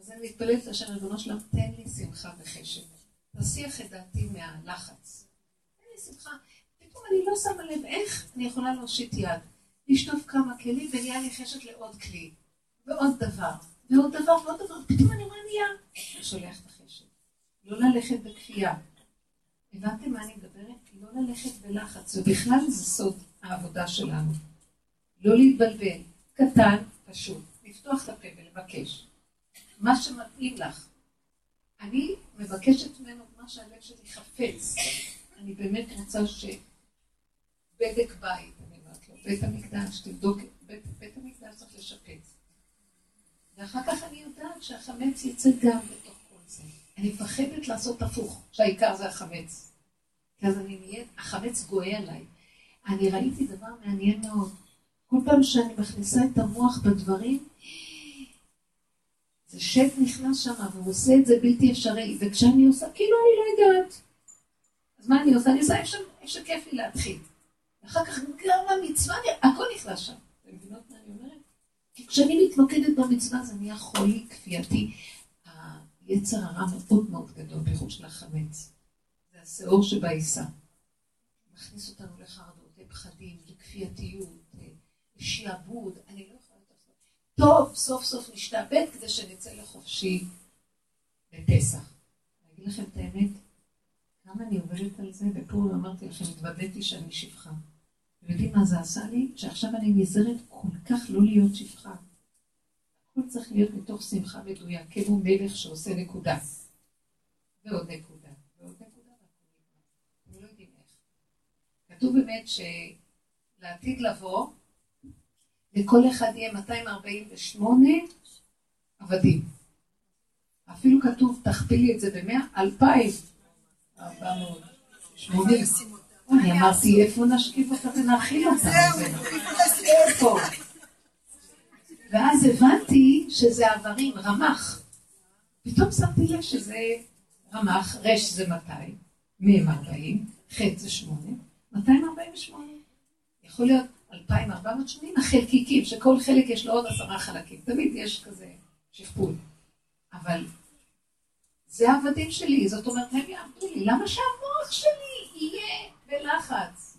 אז אני מתפללת לשם ריבונו שלום, תן לי שמחה וחשק. תסיח את דעתי מהלחץ. תן לי שמחה. פתאום אני לא שמה לב איך אני יכולה להושיט יד, לשטוף כמה כלים ונהיה לי חשק לעוד כלי, ועוד דבר, ועוד דבר ועוד דבר, פתאום אני רואה נהיה. שולח את החשק. לא ללכת בכפייה. הבנתם מה אני מדברת? לא ללכת בלחץ, ובכלל זה סוד העבודה שלנו. לא להתבלבל, קטן, פשוט. לפתוח את הפה ולבקש. מה שמתאים לך. אני מבקשת ממנו מה שהלב שלי חפץ. אני באמת רוצה ש... בדק בית, אני אומרת לו, בית המקדש, תבדוק, בית, בית המקדש צריך לשפץ. ואחר כך אני יודעת שהחמץ יצא גם בתוך כל זה. אני מפחדת לעשות הפוך, שהעיקר זה החמץ. כי אז אני נהיית, החמץ גואה עליי. אני ראיתי דבר מעניין מאוד. כל פעם שאני מכניסה את המוח בדברים, זה שד נכנס שם והוא עושה את זה בלתי אפשרי, וכשאני עושה, כאילו אני לא יודעת. אז מה אני עושה? אני עושה איפה שכיף לי להתחיל. ואחר כך גם המצווה, הכל נכנס שם. אתם מבינות מה אני אומרת? כי כשאני מתמקדת במצווה זה נהיה חולי כפייתי. היצר הרע מאוד מאוד גדול, בייחוד של החמץ. זה השאור שבעיסה. מכניס אותנו לחרדות, לפחדים, לכפייתיות, לשעבוד. אני לא יכולה. טוב, סוף סוף נשתעבד כדי שנצא לחופשי בפסח. אני אגיד לכם את האמת, כמה אני עובדת על זה, בפורים אמרתי לכם, התוודעתי שאני שפחה. אתם יודעים מה זה עשה לי? שעכשיו אני נזהרת כל כך לא להיות שפחה. הכל צריך להיות מתוך שמחה מדויק, כמו מלך שעושה נקודה. ועוד נקודה, ועוד נקודה, אתם לא יודעים איך. כתוב באמת שלעתיד לבוא, לכל אחד יהיה 248 עבדים. אפילו כתוב, תכפילי את זה במאה, אלפיים. ארבע מאות שמונים. אני אמרתי, איפה נשכיב אותה ונאכיל אותה? איפה? ואז הבנתי שזה איברים, רמח. פתאום שמתי לב שזה רמח, רש זה 200, מ' 40, ח' זה 8, 248. יכול להיות 2480 החלקיקים, שכל חלק יש לו עוד עשרה חלקים. תמיד יש כזה שכפול. אבל זה העבדים שלי, זאת אומרת, הם יעבדו לי. למה שהמוח שלי יהיה בלחץ?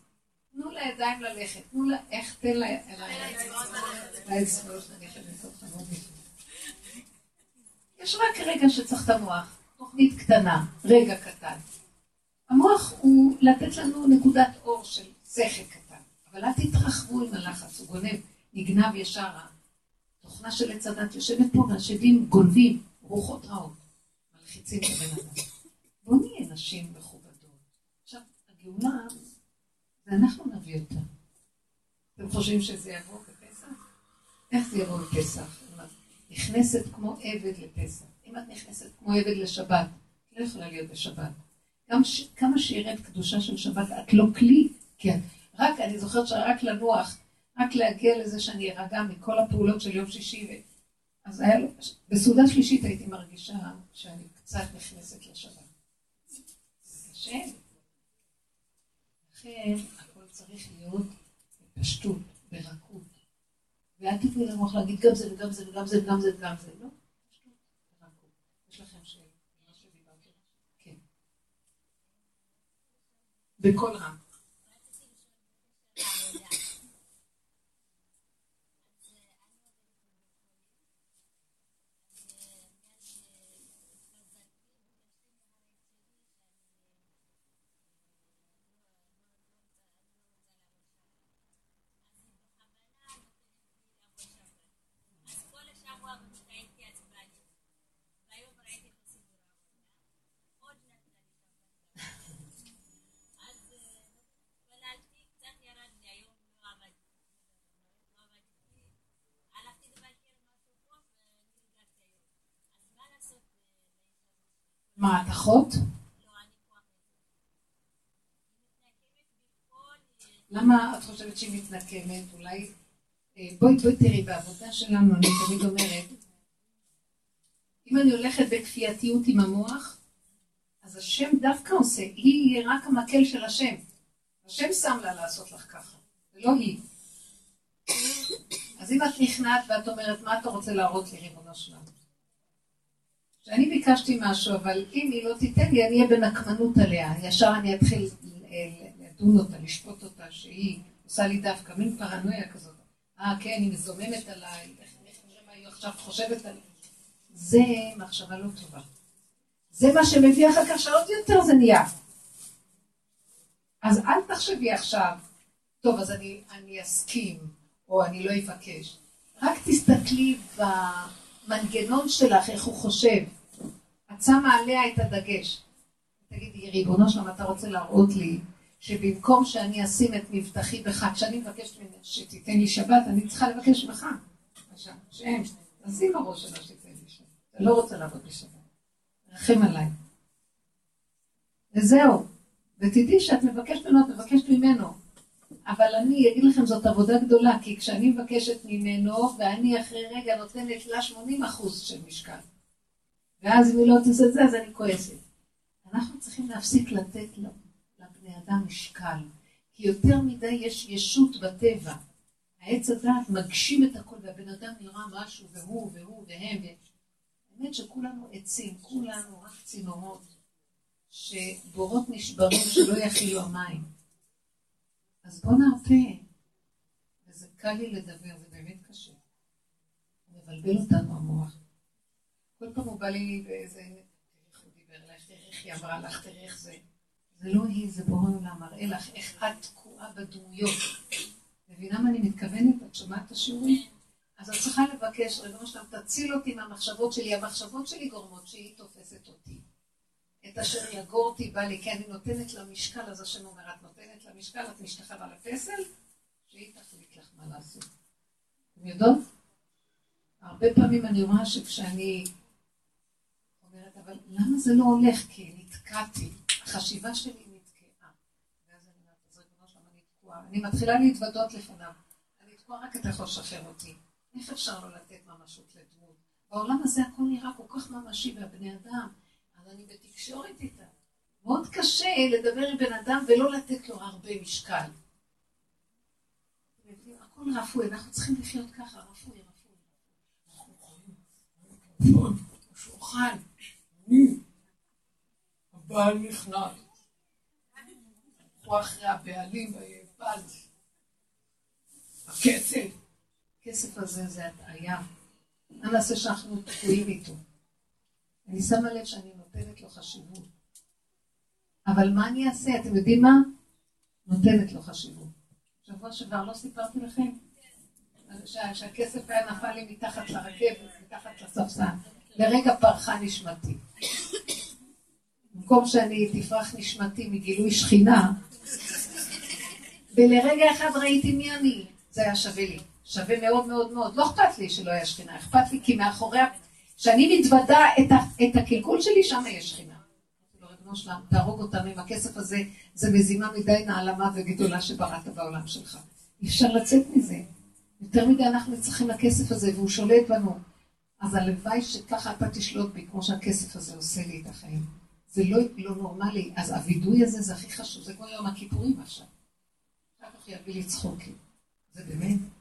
תנו לידיים ללכת, תנו לה, איך תן. לאצבעות יש רק רגע שצריך את המוח, תוכנית קטנה, רגע קטן. המוח הוא לתת לנו נקודת אור של שכל קטן, אבל אל תתרחבו עם הלחץ, הוא גונב, נגנב ישר. התוכנה של עץ הדת יושבת פה והשדים גונבים רוחות רעות, מלחיצים את הבן אדם. בואו נהיה נשים מכובדות. עכשיו, הגאולה, זה אנחנו נביא אותה. אתם חושבים שזה יבוא בפסח? איך זה יבוא בפסח? נכנסת כמו עבד לפסח. אם את נכנסת כמו עבד לשבת, את לא יכולה להיות בשבת. גם ש... כמה שירד קדושה של שבת, את לא כלי, כי את... רק, אני זוכרת שרק לנוח, רק להגיע לזה שאני ארגע מכל הפעולות של יום שישי. אז היה לו, בסעודה שלישית הייתי מרגישה שאני קצת נכנסת לשבת. קשה. לכן הכל צריך להיות בפשטות, ברכות. ואל תתנו למוח להגיד גם זה וגם זה וגם זה וגם זה וגם זה. לא, יש לכם שאלה? כן. בקול רם. מה, את אחות? למה את חושבת שהיא מתנקמת? אולי... אה, בואי, בואי תראי, בעבודה שלנו אני תמיד אומרת, אם אני הולכת בכפייתיות עם המוח, אז השם דווקא עושה, היא יהיה רק המקל של השם. השם שם לה לעשות לך ככה, ולא היא. אז אם את נכנעת ואת אומרת, מה אתה רוצה להראות לי, ריבונו שלנו? שאני ביקשתי משהו, אבל אם היא לא תיתן לי, אני אהיה בנקמנות עליה. ישר אני אתחיל לדון אותה, לשפוט אותה, שהיא עושה לי דווקא, מין פרנויה כזאת. אה, כן, היא מזוממת עליי, איך נראה מה היא עכשיו חושבת עליי. זה מחשבה לא טובה. זה מה שמביא אחר כך שעוד יותר זה נהיה. אז אל תחשבי עכשיו, טוב, אז אני, אני אסכים, או אני לא אבקש. רק תסתכלי במנגנון שלך, איך הוא חושב. את שמה עליה את הדגש. תגידי, ריבונו שלם, אתה רוצה להראות לי שבמקום שאני אשים את מבטחי בך, כשאני מבקשת ממך שתיתן לי שבת, אני צריכה לבקש ממך. עכשיו, שם, תשים בראש שלה שתיתן לי שבת. אתה לא רוצה לעבוד בשבת. רחם עליי. וזהו. ותדעי שאת מבקשת ממנו, את מבקשת ממנו. אבל אני אגיד לכם, זאת עבודה גדולה, כי כשאני מבקשת ממנו, ואני אחרי רגע נותנת לה 80 אחוז של משקל. ואז אם היא לא תעשה את זה, אז אני כועסת. אנחנו צריכים להפסיק לתת לבני אדם משקל, כי יותר מדי יש ישות בטבע. העץ הדעת מגשים את הכל, והבן אדם נראה משהו, והוא, והוא, והם. האמת שכולנו עצים, כולנו רק צינורות, שבורות נשברים שלא יכילו המים. אז בוא נרפה. וזה קל לי לדבר, זה באמת קשה. מבלבל אותנו המוח. כל פעם הוא בא לי באיזה... איך הוא דיבר לך, תראה איך היא אמרה לך, תראה איך זה. זה לא היא, זה בורא עולם, מראה לך איך את תקועה בדמויות. מבינה מה אני מתכוונת? את שומעת את השיעורים? אז את צריכה לבקש, ריבונו שלם, תציל אותי מהמחשבות שלי. המחשבות שלי גורמות שהיא תופסת אותי. את אשר יגור אותי בא לי, כי אני נותנת לה משקל, אז השם אומר, את נותנת לה משקל, את משתחווה לפסל, שהיא תחליט לך מה לעשות. אתם יודעות? הרבה פעמים אני רואה שכשאני אומרת, אבל למה זה לא הולך? כי נתקעתי. החשיבה שלי נתקעה. ואז אני אומרת, אז ריבונו שלמה, אני תקועה. אני מתחילה להתוודות לפניו. אני תקועה, רק אתה יכול לשחרר אותי. איך אפשר לא לתת ממשות לדמות? בעולם הזה הכל נראה כל כך ממשי, והבני אדם, אני בתקשורת איתה. מאוד קשה לדבר עם בן אדם ולא לתת לו הרבה משקל. הכל רפוי, אנחנו צריכים לחיות ככה, רפוי, רפוי. אנחנו חיים, שולחן. הבעל נכנע. הלכו אחרי הבעלים בד. הכסף. הכסף הזה זה הטעיה. מה נעשה שאנחנו תקועים איתו? אני שמה לב שאני נותנת לו חשיבות. אבל מה אני אעשה? אתם יודעים מה? נותנת לו חשיבות. שבוע שעבר לא סיפרתי לכם? שהכסף היה נפל לי מתחת לרכבת, מתחת לספסל. לרגע פרחה נשמתי. במקום שאני תפרח נשמתי מגילוי שכינה, ולרגע אחד ראיתי מי אני. זה היה שווה לי. שווה מאוד מאוד מאוד. לא אכפת לי שלא היה שכינה, אכפת לי כי מאחוריה, כשאני מתוודה את, את הקלקול שלי, שם יש שכינה. ריבונו שלם, תהרוג אותנו עם הכסף הזה, זה מזימה מדי נעלמה וגדולה שבראת בעולם שלך. אי אפשר לצאת מזה. יותר מדי אנחנו צריכים לכסף הזה, והוא שולט בנו. אז הלוואי שככה אתה תשלוט בי, כמו שהכסף הזה עושה לי את החיים. זה לא, לא נורמלי. אז הווידוי הזה זה הכי חשוב, זה כמו יום הכיפורים עכשיו. אחר כך יביא לי צחוקים. זה באמת.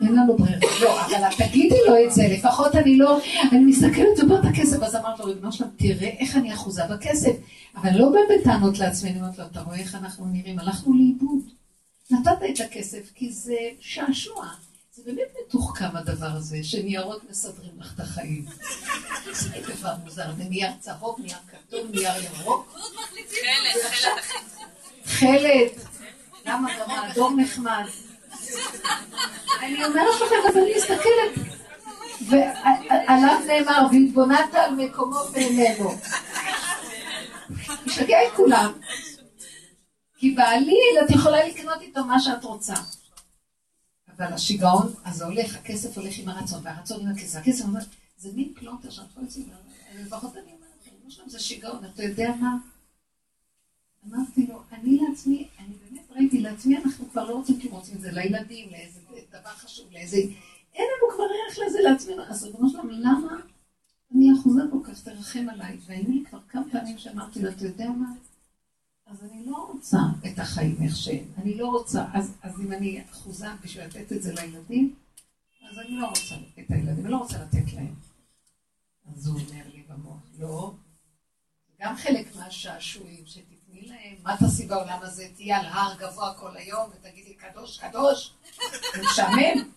אין לנו ברירה. לא, אבל תגידי לו את זה, לפחות אני לא, אני מסתכלת ובוא את הכסף, אז אמרת לו, ריבונו שלם, תראה איך אני אחוזה בכסף. אבל לא בא בטענות לעצמי, אני אומרת לו, אתה רואה איך אנחנו נראים? הלכנו לאיבוד. נתת את הכסף כי זה שעשוע. זה באמת מתוחכם הדבר הזה, שניירות מסדרים לך את החיים. זה דבר מוזר, זה נייר צהוב, נייר כתוב, נייר ירוק. חלד, למה גם האדום נחמד? אני אומרת לכם, אז אני מסתכלת, ועליו נאמר, והתבוננת על מקומו ואיננו. משגע את כולם. כי בעליל את יכולה לקנות איתו מה שאת רוצה. אבל השיגעון, אז הולך, הכסף הולך עם הרצון, והרצון עם הכסף. הכסף אומר, זה מין פלונטר שאת יכולה להוציא, לפחות אני אומרת, זה שיגעון, אתה יודע מה? אמרתי לו, אני לעצמי, ראיתי לעצמי, אנחנו כבר לא רוצים כי רוצים את זה לילדים, לאיזה דבר חשוב, לאיזה... אין לנו כבר ערך לזה לעצמנו. אז ריבונו שלום, למה אני אחוזה כל כך, תרחם עליי? והיו לי כבר כמה פעמים שאמרתי לו, אתה יודע מה? אז אני לא רוצה את החיים איך שהם. אני לא רוצה, אז, אז אם אני אחוזה בשביל לתת את זה לילדים, אז אני לא רוצה את הילדים, אני לא רוצה לתת להם. אז הוא אומר לי במוח, לא, גם חלק מהשעשועים שתתנו. תני להם, מה תעשי בעולם הזה? תהיי על הר גבוה כל היום ותגידי קדוש, קדוש, זה משעמם.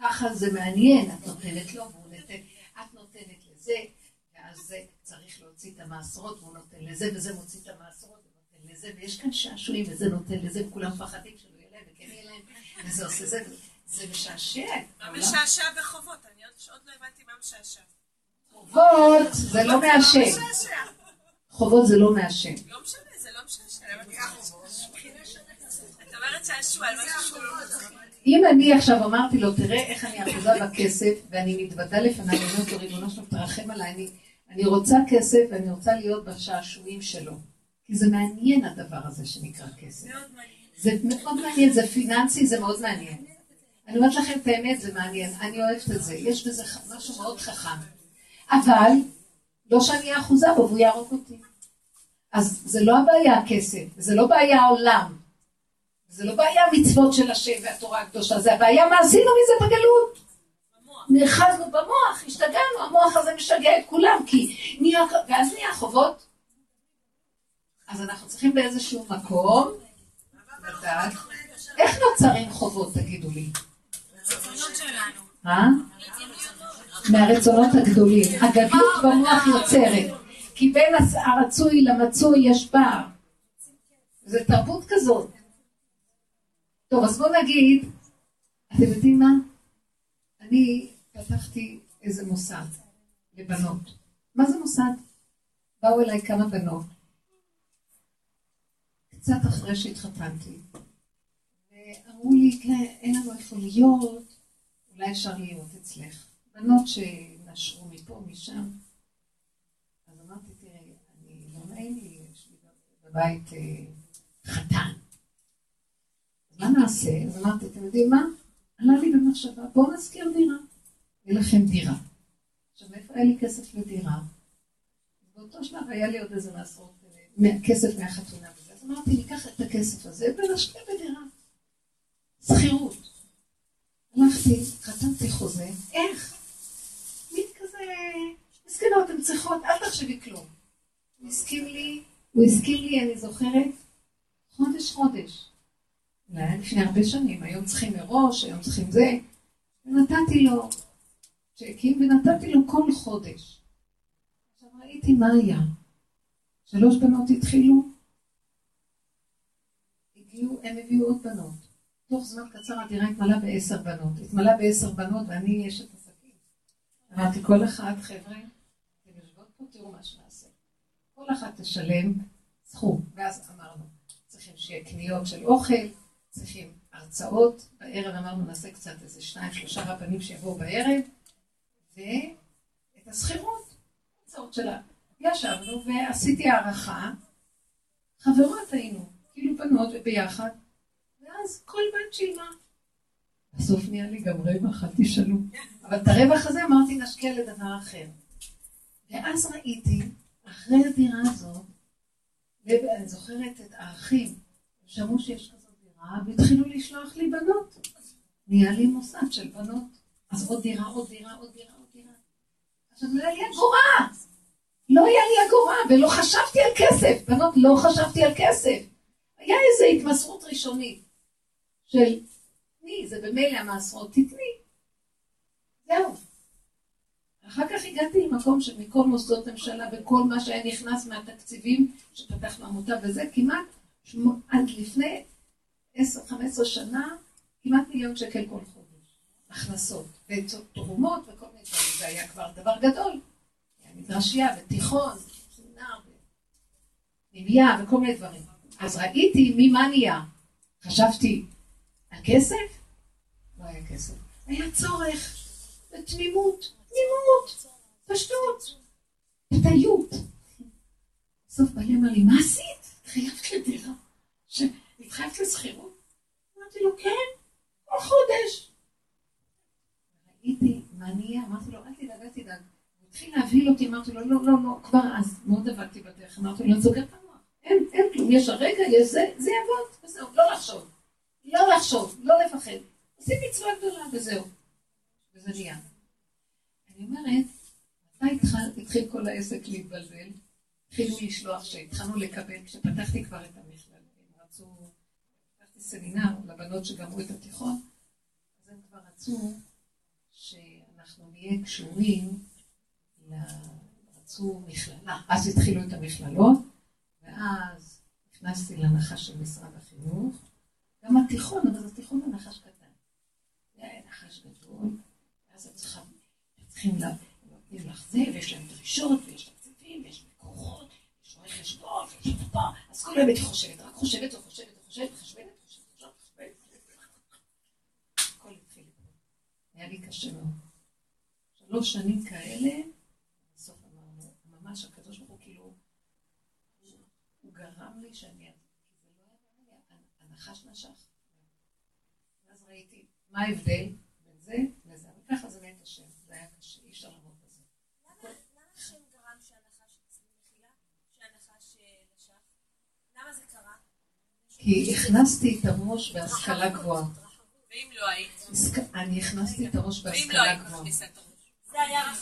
ככה זה מעניין, את נותנת לו והוא נותן, את נותנת לזה, ואז זה צריך להוציא את המעשרות והוא נותן לזה, וזה מוציא את המעשרות ונותן לזה, ויש כאן שעשועים וזה נותן לזה, וכולם מפחדים שלא יהיה להם וכן יהיה להם, וזה עושה זה, זה משעשע. מה משעשע בחובות? אני עוד לא הבנתי מה משעשע. חובות זה לא מעשן. חובות זה לא מעשן. לא משנה. אם אני עכשיו אמרתי לו, תראה איך אני אחוזה בכסף, ואני מתוודה לפניי, אני אומרת לו, ריבונו שלום, תרחם עליי, אני רוצה כסף ואני רוצה להיות בשעשועים שלו. כי זה מעניין הדבר הזה שנקרא כסף. זה מאוד מעניין, זה פיננסי, זה מאוד מעניין. אני אומרת לכם את האמת, זה מעניין, אני אוהבת את זה, יש בזה משהו מאוד חכם. אבל, לא שאני אהיה אחוזה בו והוא יהרוג אותי. אז זה לא הבעיה הכסף, זה לא בעיה העולם. זה לא בעיה מצוות של השם והתורה הקדושה, זה הבעיה מה עשינו מזה בגלות. נאחזנו במוח, השתגענו, המוח הזה משגע את כולם, כי נהיה, ואז נהיה חובות. אז אנחנו צריכים באיזשהו מקום לדעת, איך נוצרים חובות, תגידו לי? אה? מהרצונות הגדולים. הגדלות במוח יוצרת, כי בין הרצוי למצוי יש פער. זה תרבות כזאת. טוב, אז בואו נגיד, אתם יודעים מה? אני פתחתי איזה מוסד לבנות. מה זה מוסד? באו אליי כמה בנות, קצת אחרי שהתחתנתי, ואמרו לי, כן, אין לנו איפה להיות, אולי אפשר להיות אצלך. בנות שנשרו מפה, משם. אז אמרתי, תראי, אני לא נעים לי, יש לי בבית אה, חתן. מה נעשה? אז אמרתי, אתם יודעים מה? עלה לי במחשבה, בואו נזכיר דירה. יהיה לכם דירה. עכשיו, איפה היה לי כסף לדירה? באותו שלב היה לי עוד איזה מעשרות כסף מהחתונה. אז אמרתי, ניקח את הכסף הזה ונשקיע בדירה. שכירות. הלכתי, חתמתי חוזה, איך? מסכנות, הן צריכות, אל תחשבי כלום. הוא הסכים לי, הוא הסכים לי, אני זוכרת, חודש חודש. זה היה לפני הרבה שנים, היום צריכים מראש, היום צריכים זה. ונתתי לו צ'קים ונתתי לו כל חודש. עכשיו ראיתי מה היה. שלוש בנות התחילו, הגיעו, הם הביאו עוד בנות. תוך זמן קצר הדירה התמלאה בעשר בנות. התמלאה בעשר בנות ואני אשת עסקים. אמרתי, כל אחד, חבר'ה, תראו מה שנעשה. כל אחת תשלם סכום. ואז אמרנו, צריכים שיהיה קניות של אוכל, צריכים הרצאות. בערב אמרנו, נעשה קצת איזה שניים, שלושה רבנים שיבואו בערב, ואת השכירות, הרצאות שלה. ישבנו ועשיתי הערכה, חברות היינו, כאילו בנות וביחד, ואז כל בת שילמה. בסוף נהיה לי גם רווח, אל תשאלו. אבל את הרווח הזה אמרתי נשקיע לדבר אחר. ואז ראיתי, אחרי הדירה הזאת, ואני זוכרת את האחים, שמעו שיש כזאת דירה, והתחילו לשלוח לי בנות. נהיה לי מוסד של בנות. אז עוד דירה, עוד דירה, עוד דירה, עוד דירה. עכשיו לא היה לי אגורה. לא היה לי אגורה, ולא חשבתי על כסף. בנות, לא חשבתי על כסף. היה איזו התמסרות ראשונית של תני, זה במילא המעשרות, תתני. זהו. אחר כך הגעתי למקום שמכל מוסדות ממשלה וכל מה שהיה נכנס מהתקציבים שפתחנו עמותה וזה, כמעט עד לפני 10-15 שנה, כמעט מיליון שקל כל חודש. הכנסות, ותרומות וכל מיני דברים, זה היה כבר דבר גדול. היה מדרשייה ותיכון, סמינר, פנימייה וכל מיני דברים. אז ראיתי ממה נהיה. חשבתי, על כסף? לא היה כסף. היה צורך בתמימות, תמימות, פשטות, פתיות. בסוף בעלי אמר לי, מה עשית? התחייבת לדירה? התחייבת לשכירות? אמרתי לו, כן, כל חודש. ראיתי מה נהיה, אמרתי לו, אל תדאג, אל תדאג. הוא התחיל להבהיל אותי, אמרתי לו, לא, לא, לא, כבר אז, מאוד עבדתי בדרך, אמרתי לו, אני סוגרת את המוח. אין, אין כלום, יש הרגע, יש זה, זה יעבוד, וזהו, לא לחשוב. לא לחשוב, לא לפחד. עושים מצווה גדולה וזהו. וזה נהיה. אני אומרת, מתי התחיל כל העסק להתבלבל? התחילו לשלוח, כשהתחלנו לקבל, כשפתחתי כבר את המכלל, הם רצו, פתחתי סמינר לבנות שגמרו את התיכון, אז הם כבר רצו שאנחנו נהיה קשורים, רצו מכללה. אז התחילו את המכללות, ואז נכנסתי לנחש של משרד החינוך, גם התיכון, אבל זה תיכון בנחש קטן. זה היה נחש גדול, ואז את צריכה, צריכים זה, ויש להם דרישות, ויש תקציבים, ויש מקורות, יש רואי חשבון, ויש פה, אז כל היום הייתי חושבת, רק חושבת וחושבת וחושבת, וחושבת, וחושבת, וחושבת. הכל התחיל. היה לי קשה מאוד. שלוש שנים כאלה, בסוף אמרנו, ממש הקדוש ברוך הוא כאילו, הוא גרם לי שאני הנחש נשך. ואז ראיתי מה ההבדל בין זה לזה, אבל ככה זה מת השם, זה היה קשה, אי אפשר לעמוד בזה. למה השם גרם שהנחש, מחילה, שהנחש אה, נשך? למה זה קרה? כי הכנסתי את הראש בהשכלה גבוהה. ואם לא היית? אני הכנסתי את הראש בהשכלה גבוהה.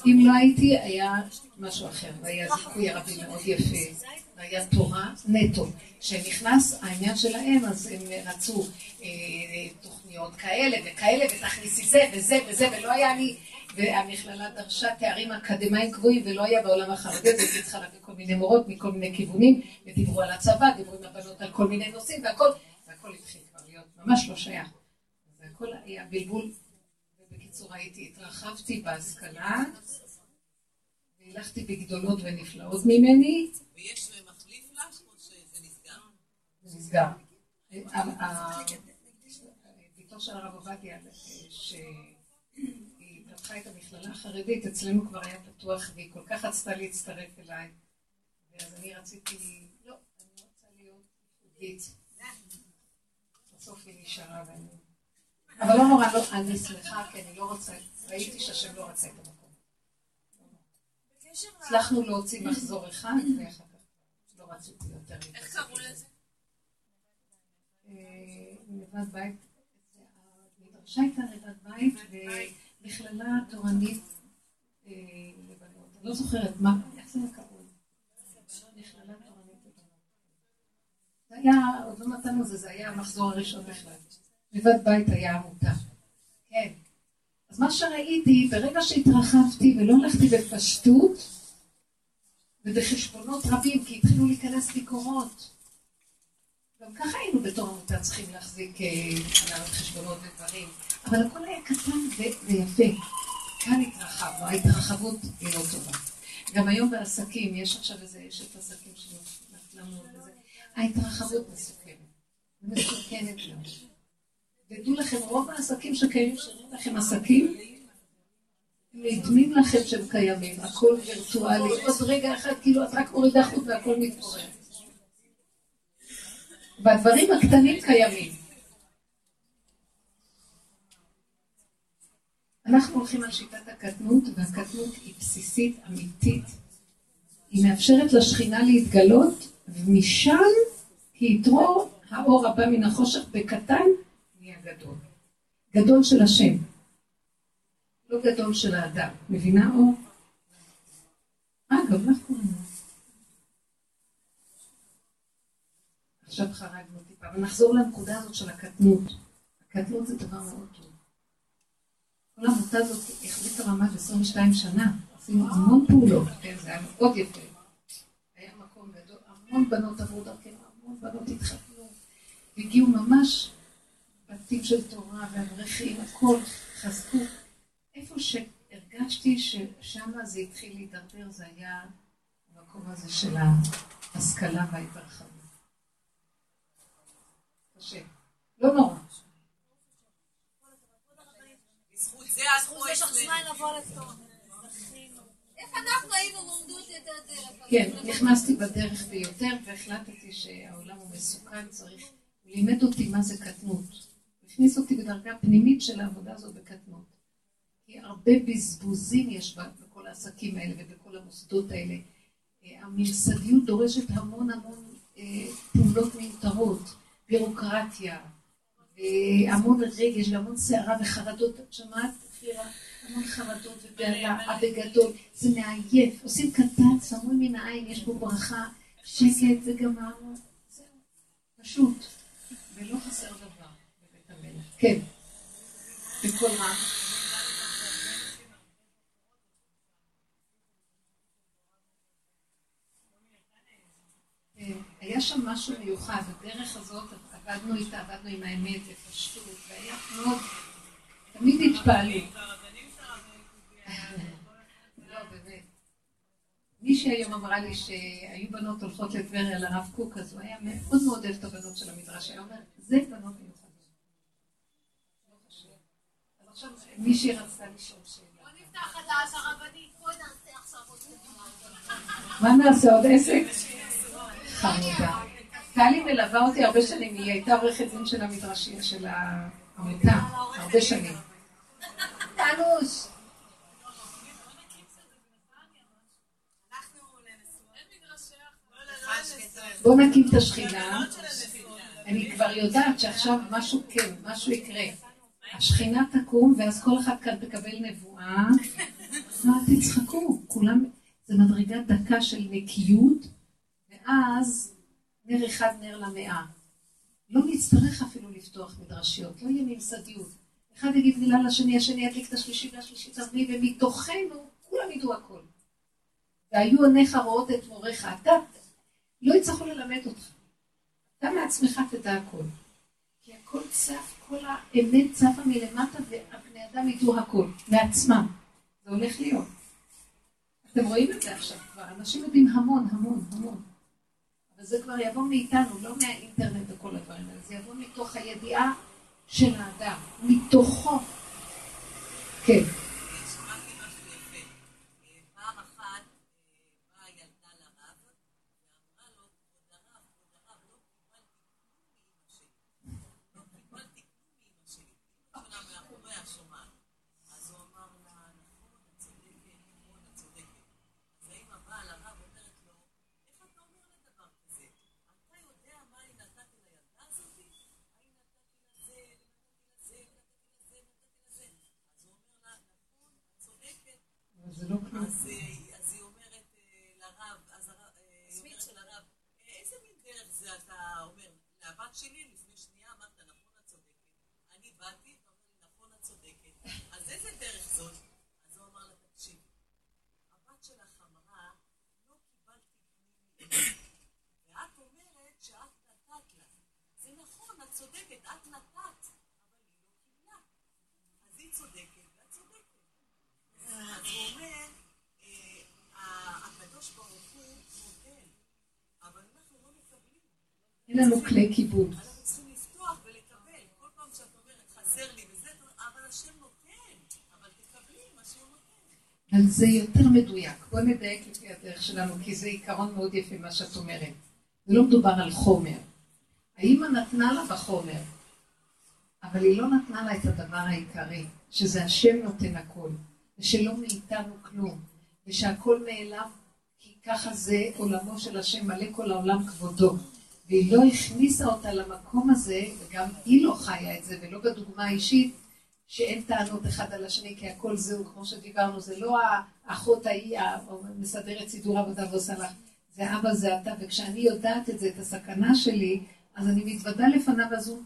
אם לא הייתי, היה משהו אחר, והיה זיכוי ערבי מאוד יפה. והיה תורה נטו. כשנכנס העניין שלהם, אז הם רצו אה, תוכניות כאלה וכאלה, ותכניסי זה וזה וזה, ולא היה לי, והמכללה דרשה תארים אקדמיים גבוהים, ולא היה בעולם החרדי, אז הייתי צריכה להביא כל מיני מורות מכל מיני כיוונים, ודיברו על הצבא, דיברו עם הבנות על כל מיני נושאים, והכל, והכל התחיל כבר להיות ממש לא שייך. והכל היה בלבול, ובקיצור הייתי, התרחבתי בהשכלה, והלכתי בגדולות ונפלאות ממני. ויש מחליף לך או שזה נסגר? זה נסגר. בתו של הרב עובדיה, פתחה את המכללה החרדית, אצלנו כבר היה פתוח, והיא כל כך רצתה להצטרף אליי. ואז אני רציתי, לא, אני רוצה להיות יהודית. בסוף היא נשארה ואני... אבל לא נורא, לא, אני שמחה, כי אני לא רוצה, ראיתי שהשם לא רצה את המקום. הצלחנו להוציא מחזור אחד, ואחר כך לא רציתי יותר איך קראו לזה? לבד אה, בית, המדרשה הייתה לבד בית, ומכללה תורנית אה, לבנות. לא זוכרת מה, איך זה קראו? מכללה תורנית לבנות. זה היה, עוד לא נתנו זה, זה היה המחזור הראשון בכלל. לבד בית היה עמותה. כן. אז מה שראיתי, ברגע שהתרחבתי ולא הלכתי בפשטות ובחשבונות רבים, כי התחילו להיכנס ביקורות. גם ככה היינו בתור עמותה צריכים להחזיק אה, חשבונות ודברים, אבל הכל היה קטן ויפה. כאן התרחבנו, ההתרחבות היא לא טובה. גם היום בעסקים, יש עכשיו איזה אשת עסקים שנפלה מאוד בזה, ההתרחבות מסוכנת. מסוכנת גם. תדעו לכם, רוב העסקים שקיימים, שאומרים לכם עסקים, נדמים לכם שהם קיימים, הכל וירטואלי, עוד רגע אחד, כאילו את רק מורידה חוט והכל מתפורר. והדברים הקטנים קיימים. אנחנו הולכים על שיטת הקטנות, והקטנות היא בסיסית, אמיתית. היא מאפשרת לשכינה להתגלות, ומשם כי יתרו האור הבא מן החושך בקטן נהיה גדול. גדול של השם, לא גדול של האדם. מבינה אור? אה, גם אנחנו. עכשיו חרגנו טיפה, ונחזור לנקודה הזאת של הקטנות. הקטנות זה דבר מאוד טוב. כל העמותה הזאת החליטה ממש 22 שנה, עשינו המון פעולות, כן, זה היה מאוד יפה. היה מקום גדול, המון בנות עברו דרכנו, המון בנות התחתנו, והגיעו ממש בתים של תורה ואברכים, הכל חזקו. איפה שהרגשתי ששם זה התחיל להידרדר, זה היה המקום הזה של ההשכלה וההתרחבות. קשה. לא נורא. כן, נכנסתי בדרך ביותר והחלטתי שהעולם הוא מסוכן, צריך... הוא לימד אותי מה זה קטנות. הכניס אותי בדרגה פנימית של העבודה הזאת בקטנות. כי הרבה בזבוזים יש בכל העסקים האלה ובכל המוסדות האלה. הממסדיות דורשת המון המון אה, פעולות מיותרות, בירוקרטיה, והמון רגש והמון סערה וחרדות. את שמעת? ספירה, המון חרדות ובהלה, בגדול, זה מעייף, עושים קטן, סמוי מן העין, יש בו ברכה, שקט וגמרנו, זהו, פשוט, ולא חסר דבר בבית המלך. כן, בכל רם. היה שם משהו מיוחד, הדרך הזאת, עבדנו איתה, עבדנו עם האמת ופשטות, והיה מאוד תמיד התפעלו. לא, באמת. מישהי היום אמרה לי שהיו בנות הולכות לטבריה לרב קוק, אז הוא היה מאוד מאוד אוהב את הבנות של המדרש. היה אומר, זה בנות מיוחדות. אז עכשיו מישהי רצתה לשאול שאלה. בוא נפתח חדש, הרבנית, בואי נעשה עכשיו עוד מה נעשה עוד עסק? חמודה. טלי מלווה אותי הרבה שנים, היא הייתה עורכת דין של המדרשים של ה... עמותה, הרבה שנים. תנוש. בואו נקים את השכינה. אני כבר יודעת שעכשיו משהו כן, משהו יקרה. השכינה תקום, ואז כל אחד כאן תקבל נבואה. מה תצחקו? כולם, זה מדרגת דקה של נקיות, ואז נר אחד נר למאה. לא נצטרך אפילו לפתוח מדרשיות, לא יהיה ממסדיות. אחד יגיד מילה לשני, השני ידליק את השלישי והשלישי הרביעי, ומתוכנו כולם ידעו הכל. והיו עיניך רואות את מוריך. אתה, לא יצטרכו ללמד אותך. אתה מעצמך תדע הכל. כי הכל צף, כל האמת צפה מלמטה, והבני אדם ידעו הכל, מעצמם. זה הולך להיות. אתם רואים את זה עכשיו כבר, אנשים יודעים המון, המון, המון. וזה כבר יבוא מאיתנו, לא מהאינטרנט וכל הדברים האלה, זה יבוא מתוך הידיעה של האדם, מתוכו. כן. והבת שלי לפני שנייה אמרת, נכון, את צודקת. אני באתי, ואמרתי, נכון, את צודקת. אז איזה דרך זאת? אז הוא אמר לה, תקשיבי, הבת שלך אמרה, לא קיבלתי כלום. ואת אומרת שאת נתת לה. זה נכון, את צודקת, את נתת, אבל היא לא קיבלה. אז היא צודקת ואת צודקת. אז הוא אומר, אה, הקדוש ברוך הוא נותן, אבל אנחנו לא מקבלים. אין לנו כלי כיבוד. אנחנו צריכים לפתוח ולקבל. כל פעם שאת אומרת, חסר לי וזה, את אומרת, אבל השם נותן. אבל תקבלי מה שהוא נותן. אבל זה יותר מדויק. בואי נדייק לפי הדרך שלנו, כי זה עיקרון מאוד יפה מה שאת אומרת. זה לא מדובר על חומר. האמא נתנה לה בחומר, אבל היא לא נתנה לה את הדבר העיקרי, שזה השם נותן הכל, ושלא מאיתנו כלום, ושהכל מאליו, כי ככה זה עולמו של השם, מלא כל העולם כבודו. והיא לא הכניסה אותה למקום הזה, וגם היא לא חיה את זה, ולא בדוגמה האישית, שאין טענות אחד על השני, כי הכל זהו, כמו שדיברנו, זה לא האחות ההיא המסדרת סידור עבודה ועושה לך, זה אבא זה אתה, וכשאני יודעת את זה, את הסכנה שלי, אז אני מתוודה לפניו, אז הוא,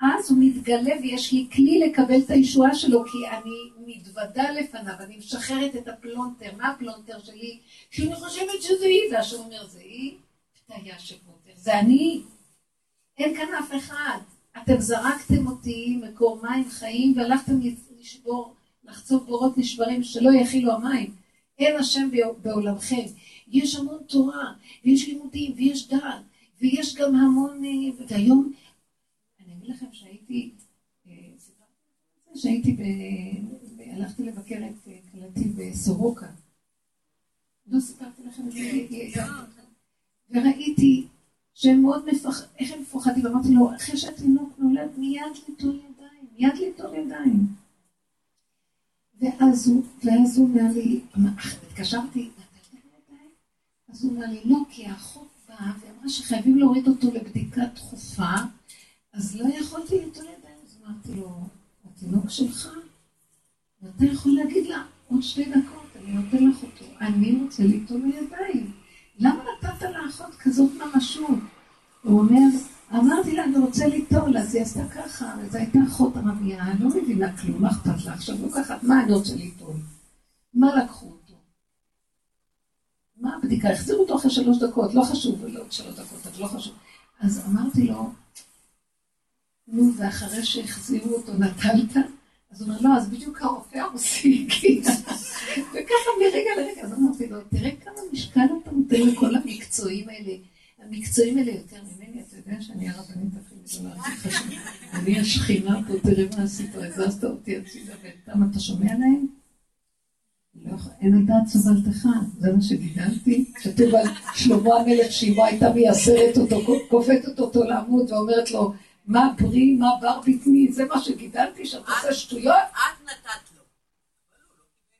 אז הוא מתגלה ויש לי כלי לקבל את הישועה שלו, כי אני מתוודה לפניו, אני משחררת את הפלונטר, מה הפלונטר שלי? שאני חושבת שזה היא, והשם אומר, זה היא, פתיה שפוטר, זה אני, אין כאן אף אחד. אתם זרקתם אותי מקור מים חיים והלכתם לשבור, לחצוב בורות נשברים שלא יכילו המים. אין השם בעולמכם. יש המון תורה, ויש לימודים, ויש דעת, ויש גם המון... אה, והיום, אני אגיד לכם שהייתי, אה, שהייתי, ב... הלכתי לבקר את אה, כלתי בסורוקה. לא סיפרתי לכם את זה, וראיתי שהם מאוד מפחדים, איך הם מפוחדים? אמרתי לו, אחרי שהתינוק נולד, מיד ליטול ידיים, מיד ליטול ידיים. ואז הוא, ואז הוא אומר לי, התקשרתי, אז הוא אומר לי, לא, כי האחות באה ואמרה שחייבים להוריד אותו לבדיקה דחופה, אז לא יכולתי ליטול ידיים. אז אמרתי לו, התינוק שלך, ואתה יכול להגיד לה, עוד שתי דקות, אני נותן לך אותו, אני רוצה ליטול ידיים. למה נתת לאחות כזאת ממשות? הוא אומר, אמרתי לה, אני רוצה ליטול, אז היא עשתה ככה, וזו הייתה אחות ערבייה, אני לא מבינה כלום, מה אכפת לה? עכשיו לוקחת, מה אני רוצה ליטול? מה לקחו אותו? מה הבדיקה? החזירו אותו אחרי שלוש דקות, לא חשוב, לא שלוש דקות, אבל לא חשוב. אז אמרתי לו, נו, ואחרי שהחזירו אותו נטלת? אז הוא אומר, לא, אז בדיוק הרופא הרוסי הגיע. וככה מרגע לרגע, אז אמרתי לו, תראה כמה משקל אתה נותן לכל המקצועים האלה. המקצועים האלה יותר ממני, אתה יודע שאני הרבנית הכי גדולה, אני השכינה פה, תראה מה עשית, הזזת אותי הצידה ואתם, אתה שומע להם? לא, אין על דעת צוולתך, זה מה שגידלתי. כתוב על שלמה המלך שאימו הייתה מייסרת אותו, כופתת אותו לעמוד ואומרת לו, מה פרי, מה בר בטני, זה מה שגידלתי, שאתה עושה שטויות? את נתת לו.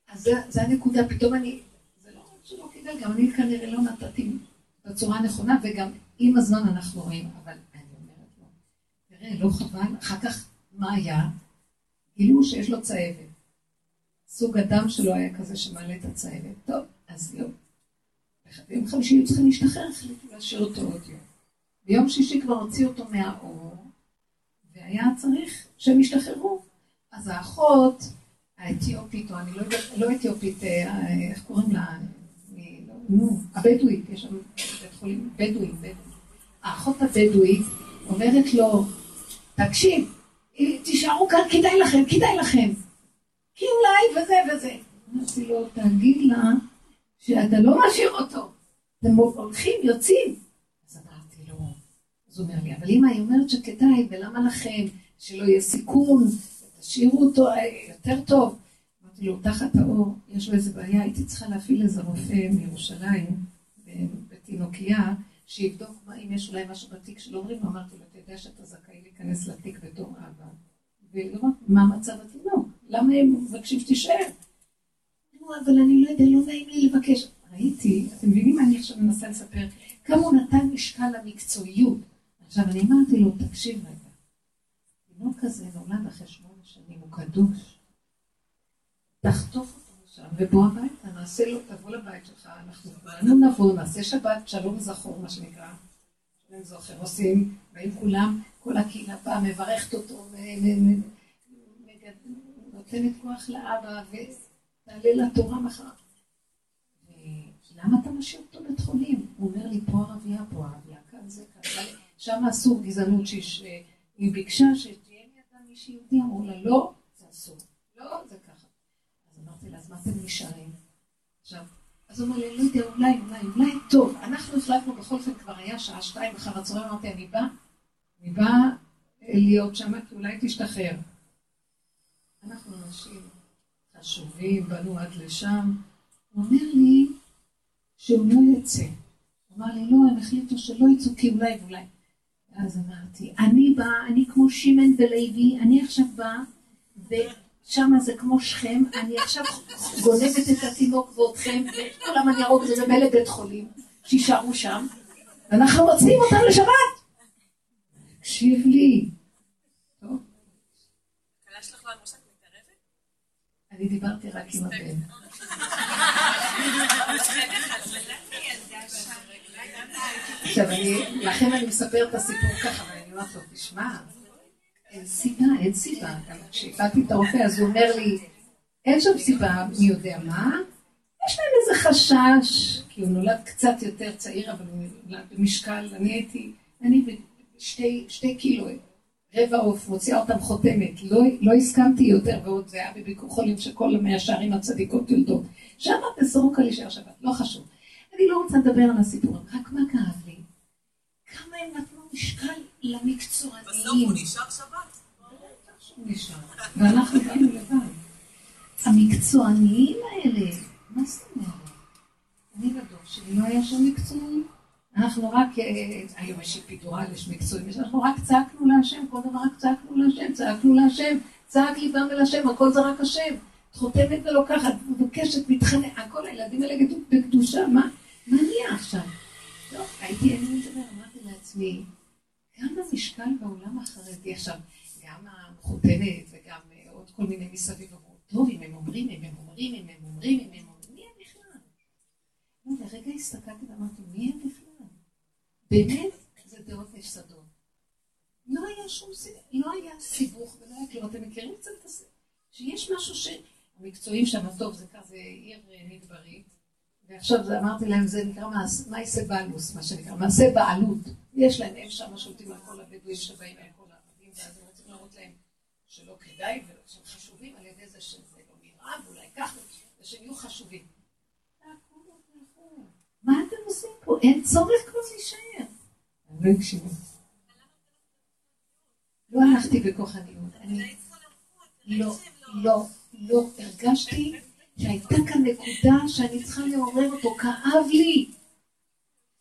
אז זה הנקודה, פתאום אני, זה לא רק שלא כדאי, גם אני כנראה לא נתתי בצורה הנכונה, וגם עם הזמן אנחנו רואים, אבל אני אומרת לו, תראה, לא חבל, אחר כך, מה היה? גילו שיש לו צהבת. סוג הדם שלו היה כזה שמעלה את הצהבת. טוב, אז לא. ביום חמישי היו צריכים להשתחרר, החליטו להשאיר אותו עוד יום. ביום שישי כבר הוציאו אותו מהאור, והיה צריך שהם ישתחררו. אז האחות האתיופית, או אני לא יודעת, לא אתיופית, אה, איך קוראים לה? נו, הבדואית, יש שם בית חולים בדואים, בדואים. האחות הבדואית אומרת לו, תקשיב, תישארו כאן, כדאי לכם, כדאי לכם. כי אולי וזה וזה. אמרתי לו, תגיד לה שאתה לא משאיר אותו. אתם הולכים, יוצאים. אז הוא אומר לי, אבל אמא, היא אומרת שכדאי, ולמה לכם? שלא יהיה סיכון, תשאירו אותו אה, יותר טוב. אמרתי לו, תחת האור, יש לו איזה בעיה, הייתי צריכה להפעיל איזה רופא מירושלים, בתינוקייה, שיבדוק מה, אם יש אולי משהו בתיק שלא אומרים לו, אמרתי לו, אתה יודע שאתה זכאי להיכנס לתיק בתור אבא, ולראות מה מצב התינוק, למה הם מבקשים שתישאר? נו, אבל אני לא יודע, לא נעים לי לבקש. ראיתי, אתם מבינים מה אני עכשיו מנסה לספר? כמה הוא נתן משקל למקצועיות. עכשיו, אני אמרתי לו, תקשיב רגע, תינוק כזה נולד אחרי שמונה שנים, הוא קדוש. תחטוף אותו משם, ובוא הביתה, נעשה לו, תבוא לבית שלך, אנחנו נבוא, נעשה שבת, שלום וזכור, מה שנקרא. אני זוכר, עושים, באים כולם, כל הקהילה באה, מברכת אותו, נותנת כוח לאבא, ותעלה לתורה מחר. למה אתה משאיר אותו בית חולים? הוא אומר לי, פה ערבייה, פה ערבייה, כאן זה כאן. אבל שם אסור גזענות, שיש- היא ביקשה שתהיה לידה מישהי יהודי, אמרו לה, לא, זה אסור. לא, זה ככה. אז אמרתי לה, אז מה אתם נשארים? עכשיו, אז הוא אומר לי, לא יודע, אולי, אולי, אולי, טוב, אנחנו החלטנו, בכל אופן כבר היה שעה שתיים אחר הצהריים, אמרתי, אני באה, אני באה להיות שם, כי אולי תשתחרר. אנחנו אנשים חשובים, באנו עד לשם. הוא אומר לי שהוא לא יצא. הוא אמר לי, לא, הם החליטו שלא יצאו, כי אולי ואולי. אז אמרתי, אני באה, אני כמו שמן ולוי, אני עכשיו באה, ושם זה כמו שכם, אני עכשיו גונבת את התינוק ואותכם, ואת כולם אני ארוג ונבא לבית חולים, שישארו שם, ואנחנו מוציאים אותם לשבת. תקשיב לי. טוב, לא? אני דיברתי רק עם הבן. עכשיו, אני, לכן אני מספר את הסיפור ככה, ואני אומרת לו, תשמע, אין סיבה, אין סיבה. כשהפעלתי את הרופא, אז הוא אומר לי, אין שם סיבה, מי יודע מה, יש להם איזה חשש, כי הוא נולד קצת יותר צעיר, אבל הוא נולד במשקל, אני הייתי, אני בשתי שתי קילו, רבע עוף, מוציאה אותם חותמת, לא, לא הסכמתי יותר, ועוד זה היה בביקור חולים של כל המאה שערים הצדיקות יולדות. שם בסורוקה להישאר שבת, לא חשוב. אני לא רוצה לדבר על הסיפורים, רק מה כאב לי? כמה הם נתנו משקל למקצוענים. בסוף הוא נשאר שבת. הוא נשאר. ואנחנו באנו לבד. המקצועניים האלה, מה זאת אומרת? אני בדור שלי לא היה שם מקצוענים. אנחנו רק, אה, היום יש אפידורל, יש מקצועים, אנחנו רק צעקנו להשם, כל דבר רק צעקנו להשם, צעקנו להשם, צעק ליבם אל השם, הכל זה רק השם. חותמת ולוקחת, מבקשת, מתחננת, הכל הילדים האלה בקדושה, מה, מה נהיה עכשיו? לא, הייתי, אני מדבר, אמרתי לעצמי, כמה משקל בעולם החרדי עכשיו, גם המחותנת וגם אה, עוד כל מיני מסביב אמרו, טוב, אם הם אומרים, אם הם אומרים, אם הם אומרים, אם הם אומרים, מי הם בכלל? לא, לרגע הסתכלתי ואמרתי, מי הם בכלל? באמת, זה דעות נפסדות. לא היה שום סיבה, לא היה סיבוך ולא היה כלום. אתם מכירים קצת את זה? שיש משהו שהמקצועים שם, טוב, זה כזה עיר אה, מדברית, ועכשיו אמרתי להם, זה נקרא מעש- מעשה בעלוס, מה שנקרא, מעשה בעלות. יש להם, הם שם שולטים על כל הבדואים שבאים, על כל הערבים, ואז הם רוצים להראות להם שלא כדאי, ושהם חשובים על ידי זה שזה לא נראה, ואולי ככה, ושהם יהיו חשובים. מה אתם עושים פה? אין צורך כבר להישאר. לא הקשיבו. לא הלכתי בכוחניות. אני לא, לא, לא. הרגשתי שהייתה כאן נקודה שאני צריכה לעורר אותו. כאב לי.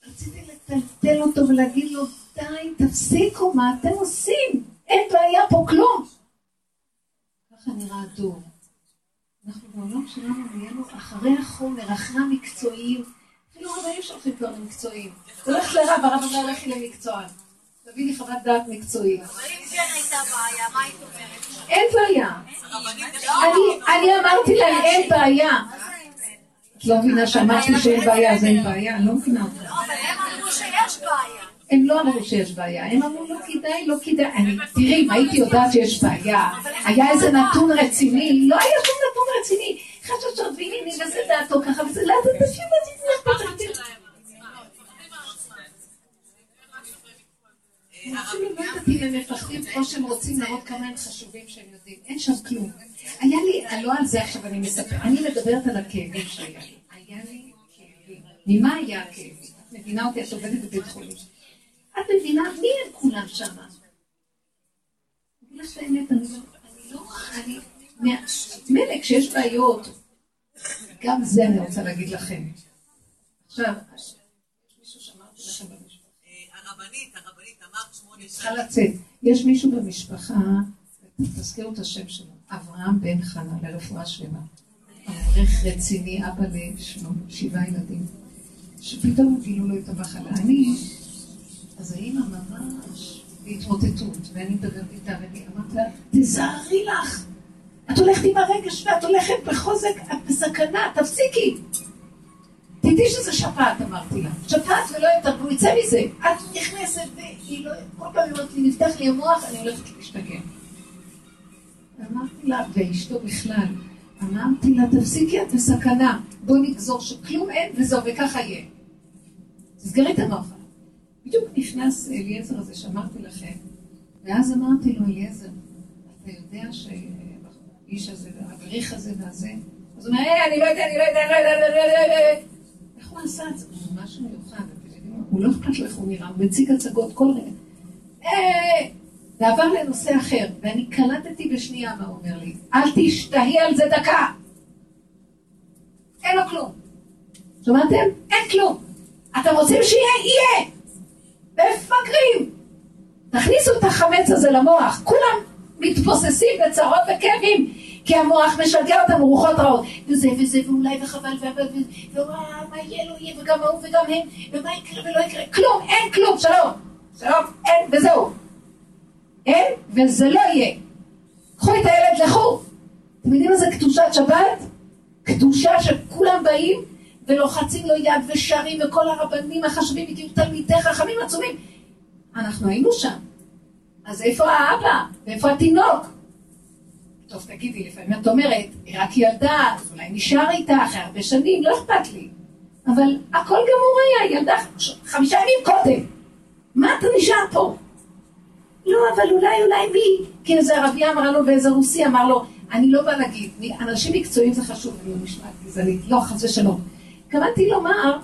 רציתי לטלטל אותו ולהגיד לו, די, תפסיקו, מה אתם עושים? אין בעיה פה כלום. ככה נראה הדור. אנחנו בעולם שלנו נהיינו אחרי החומר, אחרי המקצועיים. אפילו רבנים שולחים כבר למקצועיים. הולכת לרב, הרב אומר לכי למקצוען. תביא לי חוות דעת מקצועית. אבל אם כן הייתה בעיה, מה היית אומרת? אין בעיה. אני אמרתי להם אין בעיה. את לא מבינה שאמרתי שאין בעיה, אז אין בעיה, אני לא מבינה אותך. לא, אבל הם אמרו שיש בעיה. הם לא אמרו שיש בעיה, הם אמרו לא כדאי, לא כדאי. אני, תראי, אם הייתי יודעת שיש בעיה, היה איזה נתון רציני, לא היה שום נתון רציני. חששות ועניינים, וזה דעתו ככה, וזה לאט את זה. אפילו לא יודעת אם הם מפחדים או שהם רוצים להראות כמה הם חשובים שהם יודעים. אין שם כלום. היה לי, לא על זה עכשיו אני מספר, אני מדברת על הכאבים שהיה לי. היה לי כאבים. ממה היה הכאבים? את מבינה אותי? את עובדת בבית חולים. את מבינה מי הם כולם שם? אני אגיד לך האמת, אני לא, אני לא, מילא כשיש בעיות, גם זה אני רוצה להגיד לכם. עכשיו, יש מישהו שאמרתי לכם במשפחה. אה, הרבנית, הרבנית, אמרת שמונה צריכה שנים. לצאת. יש מישהו במשפחה, תזכירו את השם שלו, אברהם בן חנה, לרפואה שלמה. אברך רציני, אבא לשבעה ילדים, שפתאום גילו לו את המחלה. אני, אז האימא ממש בהתמוטטות, ואני מדברת איתה, ואני אמרתי לה, תזהרי לך, את הולכת עם הרגש ואת הולכת בחוזק, את בסכנה, תפסיקי. תדעי שזה שפעת, אמרתי לה. שפעת ולא יותר, והוא יצא מזה. את נכנסת לי המוח, אני הולכת. אמרתי לה, ואשתו בכלל, אמרתי לה, תפסיקי, את בסכנה. בואי נגזור שכלום אין וזהו, וככה יהיה. תסגרי את המוח. בדיוק נכנס אליעזר הזה שאמרתי לכם, ואז אמרתי לו, אליעזר, אתה יודע שהאיש הזה, והבריך הזה והזה, אז הוא אומר, אה, אני לא יודע, אני לא יודע, אני לא יודע, איך הוא עשה את זה? הוא משהו מיוחד, הוא לא אכפת לו איך הוא נראה, הוא מציג הצגות כל רגע. ועבר לנושא אחר, ואני קלטתי בשנייה מה הוא אומר לי. אל תשתהי על זה דקה. אין לו כלום. שמעתם? אין כלום. אתם רוצים שיהיה? יהיה. מפגרים. תכניסו את החמץ הזה למוח. כולם מתבוססים בצרות וכאבים, כי המוח משגע אותם רוחות רעות. וזה וזה ואולי וחבל ומה יהיה לא יהיה וגם ההוא וגם הם ומה יקרה ולא יקרה. כלום, אין כלום. שלום. שלום. אין וזהו. אין, וזה לא יהיה. קחו את הילד, לכו. אתם יודעים מה זה קדושת שבת? קדושה שכולם באים ולוחצים לו יד ושרים וכל הרבנים החשובים הגיעו תלמידי חכמים עצומים. אנחנו היינו שם. אז איפה האבא? ואיפה התינוק? טוב, תגידי, לפעמים את אומרת, היא רק ילדה, אז אולי נשאר איתה אחרי הרבה שנים, לא אכפת לי. אבל הכל גמור היה, ילדה חמישה ימים קודם. מה אתה נשאר פה? לא, אבל אולי, אולי מי? כי איזה ערבייה אמרה לו ואיזה רוסי אמר לו, אני לא בא להגיד, אנשים מקצועיים זה חשוב, אני לא נשמעת גזענית, לא, חס ושלום. התכוונתי לומר,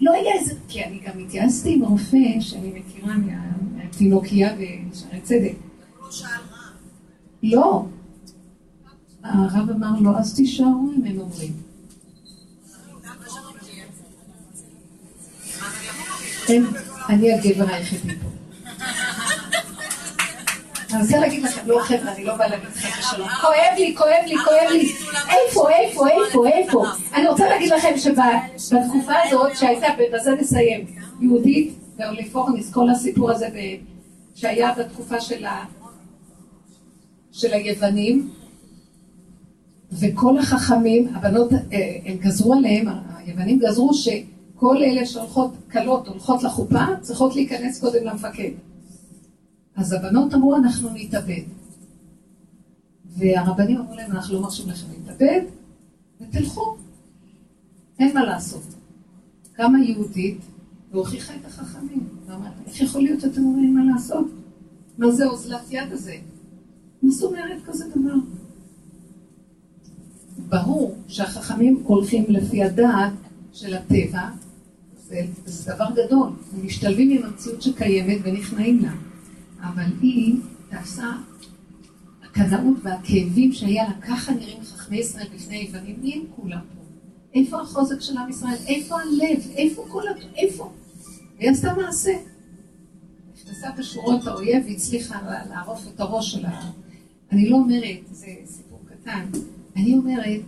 לא היה איזה, כי אני גם התייעצתי עם רופא שאני מכירה מהתינוקייה בשערי צדק. לא. הרב אמר לו, אז תישארו אם הם אומרים. אני הגבר היחידי פה. אני רוצה להגיד לכם, לא חבר'ה, אני לא באה להגיד לכם שלום. כואב לי, כואב לי, כואב לי. איפה, איפה, איפה, איפה? אני רוצה להגיד לכם שבתקופה הזאת שהייתה, ובזה נסיים, יהודית ואוליפורניס, כל הסיפור הזה שהיה בתקופה של היוונים, וכל החכמים, הבנות, אה, הם גזרו עליהם, היוונים גזרו שכל אלה שהולכות, כלות, הולכות לחופה, צריכות להיכנס קודם למפקד. אז הבנות אמרו, אנחנו נתאבד. והרבנים אמרו להם, אנחנו לא מרשים לכם להתאבד, ותלכו. אין מה לעשות. קמה יהודית והוכיחה את החכמים. ואמרת, איך יכול להיות שאתם אומרים מה לעשות? מה זה אוזלת יד הזה? מה זאת אומרת כזה דבר? ברור שהחכמים הולכים לפי הדעת של הטבע, זה, זה דבר גדול, הם משתלבים עם המציאות שקיימת ונכנעים לה. אבל היא תעשה, הקנאות והכאבים שהיה לה, ככה נראים חכמי ישראל בפני היוונים, מי הם כולם פה? איפה החוזק של עם ישראל? איפה הלב? איפה כל ה... איפה? היא עשתה מעשה. נכנסה בשורות האויב והצליחה לערוף את הראש שלה. אני לא אומרת, זה סיפור קטן, אני אומרת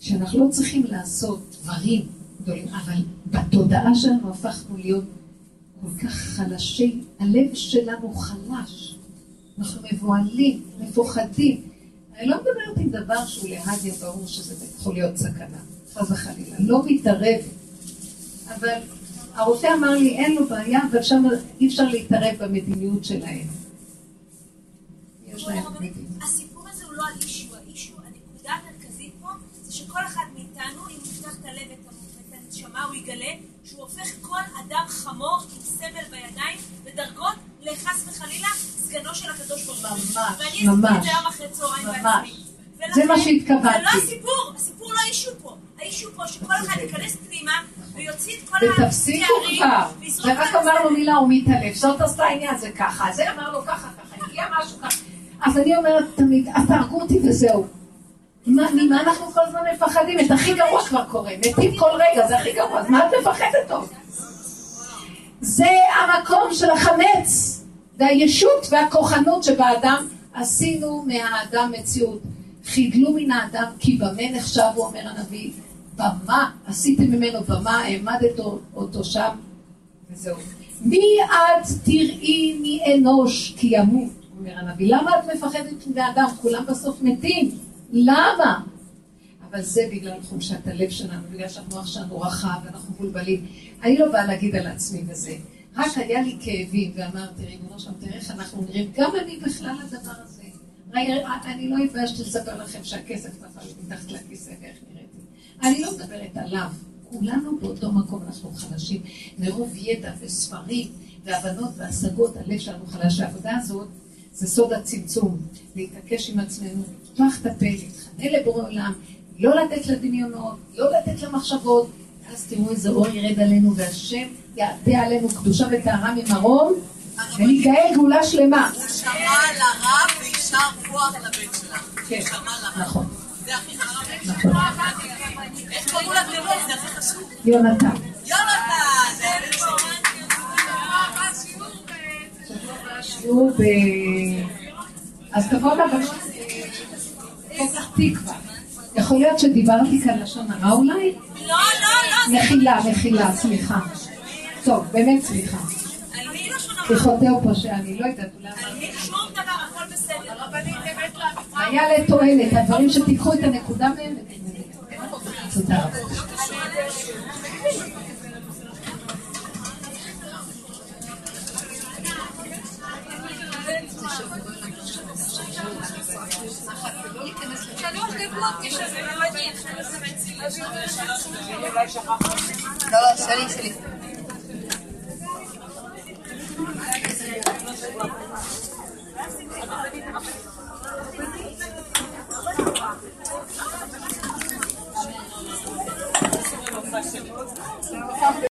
שאנחנו לא צריכים לעשות דברים גדולים, אבל בתודעה שלנו הפכנו להיות כל כך חלשי, הלב שלנו חלש. אנחנו מבוהלים, מפוחדים. אני לא מדברת עם דבר שהוא להדיה ברור שזה יכול להיות סכנה, חס וחלילה. לא מתערב. אבל הרופא אמר לי, אין לו בעיה, אבל שם אי אפשר להתערב במדיניות שלהם. הסיפור הזה הוא לא האישו, האישו, הנקודה המרכזית פה, זה שכל אחד מאיתנו, אם הוא יפתח את הלב ואת הנשמה, הוא יגלה הופך כל אדם חמור עם סמל בידיים בדרגות לחס וחלילה סגנו של הקדוש ברוך הוא. ממש, ואני עשיתי את זה היום אחרי צהריים בעצמי. זה מה שהתכוונתי. זה לא הסיפור, הסיפור לא האישו פה. האישו פה שכל אחד ייכנס פנימה ויוציא את כל התארים. ותפסיקו כבר. זה רק אמר לו מילה הוא מתעלף. זאת עשתה העניין, זה ככה. זה אמר לו ככה, ככה. הגיע משהו ככה. אז אני אומרת תמיד, אז תהרגו אותי וזהו. ממה אנחנו כל הזמן מפחדים? את הכי גרוע כבר קורה, מתים כל רגע, זה הכי גרוע, אז מה את מפחדת עוד? זה המקום של החמץ, והישות והכוחנות שבאדם עשינו מהאדם מציאות. חידלו מן האדם כי במה נחשב, הוא אומר הנביא, במה, עשיתם ממנו במה, העמדת אותו שם, וזהו. מי את תראי מאנוש כי ימות, אומר הנביא. למה את מפחדת מבני כולם בסוף מתים. למה? אבל זה בגלל חולשת הלב שלנו, בגלל שהמוח שלנו רחב ואנחנו מבולבלים. אני לא באה להגיד על עצמי וזה. רק היה לי כאבים, ואמרתי, ריבונו שם, תראה איך אנחנו נראים, גם אני בכלל הדבר הזה. אני לא התביישתי לספר לכם שהכסף נפל מתחת לכיסא ואיך נראיתי. אני לא מדברת עליו, כולנו באותו מקום, אנחנו חלשים. מרוב ידע וספרים והבנות והשגות, הלב שלנו חלש. העבודה הזאת זה סוד הצמצום, להתעקש עם עצמנו, לפתוח את הפה, להתחנן לבורא עולם, לא לתת לדמיונות, לא לתת למחשבות, ואז תראו איזה אור ירד עלינו, והשם יעטה עלינו קדושה וטהרה ממרום, וניגאל גאולה שלמה. הוא שמע לרב ויישר כוח לבן שלך. כן. נכון, זה הכי חשוב. נכון. איך קראו לתינוק? זה הכי חשוב. יונתן. יונתן! שיעור ב... אז תבוא פתח תקווה. יכול להיות שדיברתי כאן לשון הרע אולי? לא, לא, לא, מחילה, מחילה, סליחה. טוב, באמת סליחה. על מי לשון הרע? סליחותי או פושע, אני לא יודעת, מי שום דבר, הכל בסדר. אמת היה לתועלת, הדברים שתיקחו את הנקודה מהם. תודה רבה. Да, сели, сели.